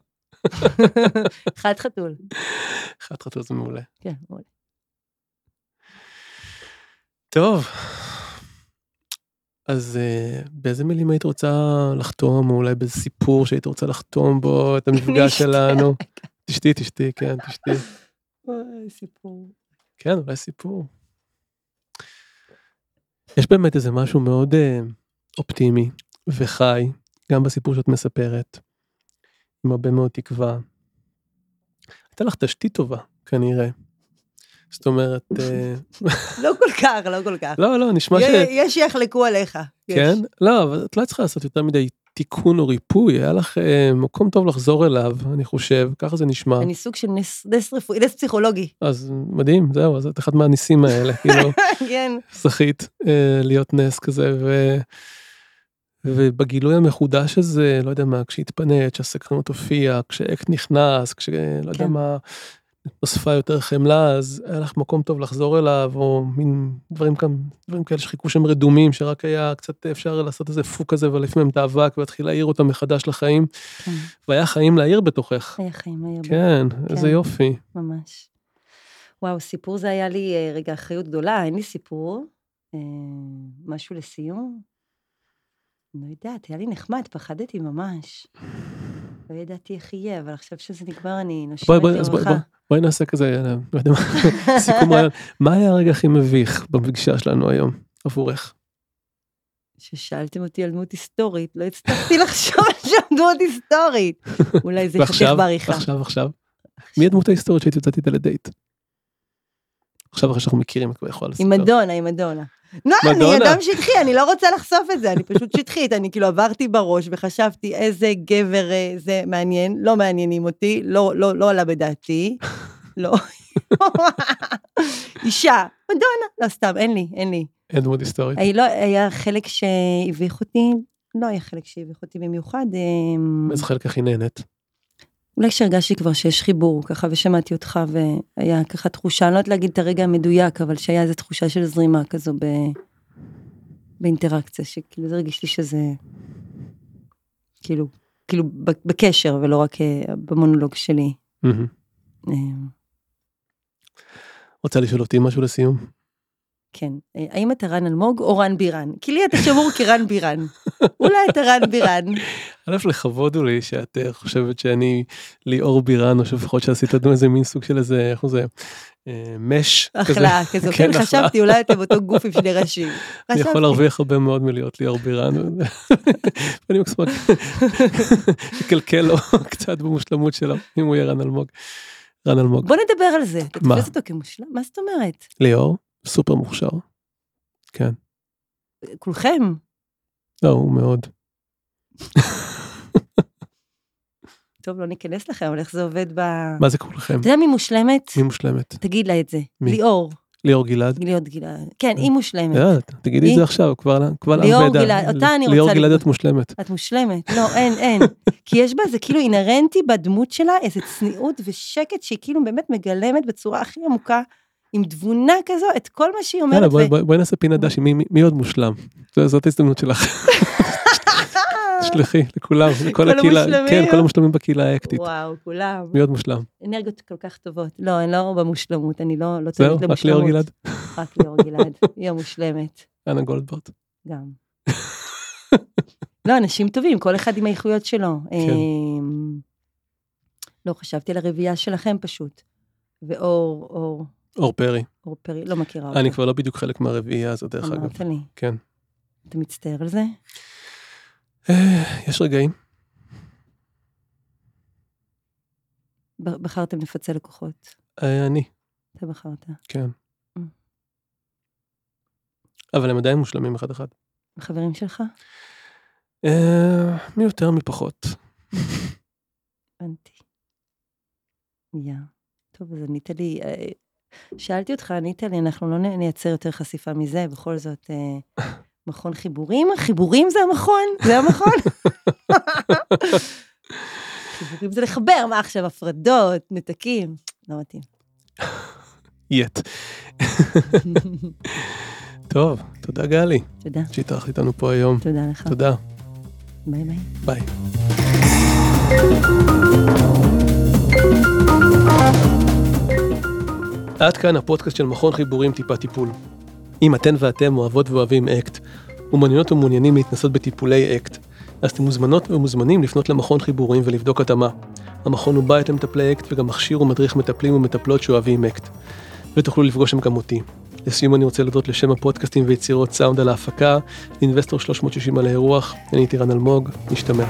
[laughs] [laughs] חד חתול. חד חתול זה מעולה. כן, מעולה. טוב, אז uh, באיזה מילים היית רוצה לחתום, או אולי באיזה סיפור שהיית רוצה לחתום בו את המפגש שלנו? תשתי, תשתי, כן, תשתי. סיפור. כן, אולי סיפור. יש באמת איזה משהו מאוד uh, אופטימי וחי, גם בסיפור שאת מספרת, עם הרבה מאוד תקווה. הייתה לך תשתית טובה, כנראה. זאת אומרת... אה, [laughs] לא כל כך, לא כל כך. לא, לא, נשמע ש... יש שיחלקו עליך. כן? לא, אבל את לא צריכה לעשות יותר מדי תיקון או ריפוי, היה לך אה, מקום טוב לחזור אליו, אני חושב, ככה זה נשמע. אני סוג של נס רפואי, נס פסיכולוגי. אז מדהים, זהו, אז את אחד מהניסים האלה, כאילו, [laughs] כן. זכית אה, להיות נס כזה, ו... ובגילוי המחודש הזה, לא יודע מה, כשהתפנית, כשהסקרנות הופיעה, כשאקט נכנס, כשלא יודע כן. מה, נוספה יותר חמלה, אז היה לך מקום טוב לחזור אליו, או מין דברים כאן, דברים כאלה שחיכו שם רדומים, שרק היה קצת אפשר לעשות איזה פוק כזה ולהעיף מהם את האבק ולהתחיל להעיר אותם מחדש לחיים. כן. והיה חיים להעיר בתוכך. היה חיים היה כן, איזה יופי. ממש. וואו, סיפור זה היה לי אה, רגע אחריות גדולה, אין לי סיפור. אה, משהו לסיום? לא יודעת, היה לי נחמד, פחדתי ממש. לא ידעתי איך יהיה, אבל עכשיו שזה נגמר אני נושמת אז בואי, לרווחה. בואי, בואי נעשה כזה, אה, לא יודע מה, [laughs] סיכום רעיון. מה היה הרגע הכי מביך בפגישה שלנו היום, עבורך? ששאלתם אותי על דמות היסטורית, לא הצלחתי [laughs] לחשוב על שם דמות היסטורית. אולי זה [laughs] ועכשיו, בעריכה. עכשיו, עכשיו. מי הדמות ההיסטורית שהייתי יוצאת איתה לדייט? עכשיו אחרי שאנחנו מכירים, את כבר יכולה לספר. עם מדונה, עם מדונה. לא, אני. אדם שטחי, אני לא רוצה לחשוף את זה, אני פשוט שטחית, אני כאילו עברתי בראש וחשבתי איזה גבר אה, זה מעניין, לא מעניינים אותי, לא, לא, לא עלה בדעתי, [laughs] לא. אישה, מדונה, לא סתם, אין לי, אין לי. אין דמות היסטורית. לא, היה חלק שהביך אותי, לא היה חלק שהביך אותי במיוחד, איזה חלק הכי נהנית? אולי כשהרגשתי כבר שיש חיבור, ככה, ושמעתי אותך, והיה ככה תחושה, אני לא יודעת להגיד את הרגע המדויק, אבל שהיה איזו תחושה של זרימה כזו ב... באינטראקציה, שכאילו זה הרגיש לי שזה, כאילו, כאילו בקשר, ולא רק אה, במונולוג שלי. אה, רוצה לשאול אותי משהו לסיום? כן, אה, האם אתה רן אלמוג או רן בירן? כי לי אתה שמור כרן בירן. אולי אתה רן בירן. [laughs] א', לכבוד הוא לי שאת אה, חושבת שאני ליאור בירן, או שלפחות שעשית לנו איזה מין סוג של איזה, איך זה, אה, מש. כזה. החלאה כזו, כן, החלאה. חשבתי, אולי אתם אותו גוף עם שני ראשים. אני. יכול להרוויח הרבה מאוד מלהיות ליאור בירן. [laughs] ואני מקסים [laughs] לקלקל לו [laughs] קצת במושלמות שלו, אם הוא יהיה רן אלמוג. רן אלמוג. בוא נדבר על זה, אתה מה? תופס אותו כמושלם? מה זאת אומרת? ליאור, סופר מוכשר. כן. כולכם? לא, הוא מאוד. טוב, לא ניכנס לכם, אבל איך זה עובד ב... מה זה כולכם? אתה יודע מי מושלמת? מי מושלמת? תגיד לה את זה. מי? ליאור. ליאור גלעד? ליאור גלעד. כן, היא מושלמת. יאללה, תגידי את? זה עכשיו, כבר קבל עם ליאור. גלעד, אותה אני ליאור רוצה גלעד לבדוק. את מושלמת. את מושלמת. לא, אין, אין. [laughs] כי יש בה, זה כאילו אינהרנטי בדמות שלה, איזה צניעות ושקט שהיא כאילו באמת מגלמת בצורה הכי עמוקה, עם תבונה כזו, את כל מה שהיא יאללה, אומרת. ו- בואי נעשה פינת דשי, מי- עוד מושלם? זאת ההזדמנות שלך. [laughs] תשלחי לכולם, [laughs] לכל כל הקהילה. כן, כל המושלמים בקהילה האקטית. וואו, כולם. מי עוד מושלם? אנרגיות כל כך טובות. לא, אני לא במושלמות, אני לא לא זהו, רק. ליאור גלעד? רק ליאור גלעד, [laughs] היא המושלמת. אנה גולדברט. גם. לא, אנשים טובים, כל אחד עם האיכויות שלו. כן. אמ, לא, חשבתי על הרביעייה שלכם פשוט. ואור, אור, אור פרי. אור פרי, לא מכירה אותו. אני כבר לא בדיוק חלק מהרביעייה הזאת, דרך אגב. אמרת לי. כן. אתה מצטער על זה? יש רגעים. בחרתם לפצל לקוחות. אה, אני, אתה בחרת. כן. Mm. אבל הם עדיין מושלמים אחד-אחד. החברים שלך? אה, מי יותר מי פחות. [laughs] הבנתי. יא. טוב, אז ענית לי, אה, שאלתי אותך, ענית לי, אנחנו לא נייצר יותר חשיפה מזה, בכל זאת, [laughs] מכון חיבורים? חיבורים זה המכון? זה המכון? חיבורים זה לחבר, מה עכשיו, הפרדות, נתקים? לא מתאים. יט. טוב, תודה גלי, תודה, שהתארחת איתנו פה היום. תודה לך. תודה, ביי ביי. ביי. עד כאן הפודקאסט של מכון חיבורים טיפה טיפול. אם אתן ואתם אוהבות ואוהבים אקט, ומעוניינות ומעוניינים להתנסות בטיפולי אקט, אז אתם מוזמנות ומוזמנים לפנות למכון חיבורים ולבדוק התאמה. המכון הוא בית למטפלי אקט וגם מכשיר ומדריך מטפלים ומטפלות שאוהבים אקט. ותוכלו לפגוש שם גם אותי. לסיום אני רוצה להודות לשם הפודקאסטים ויצירות סאונד על ההפקה, ל Investor 360 על האירוח, אני טירן אלמוג, נשתמע.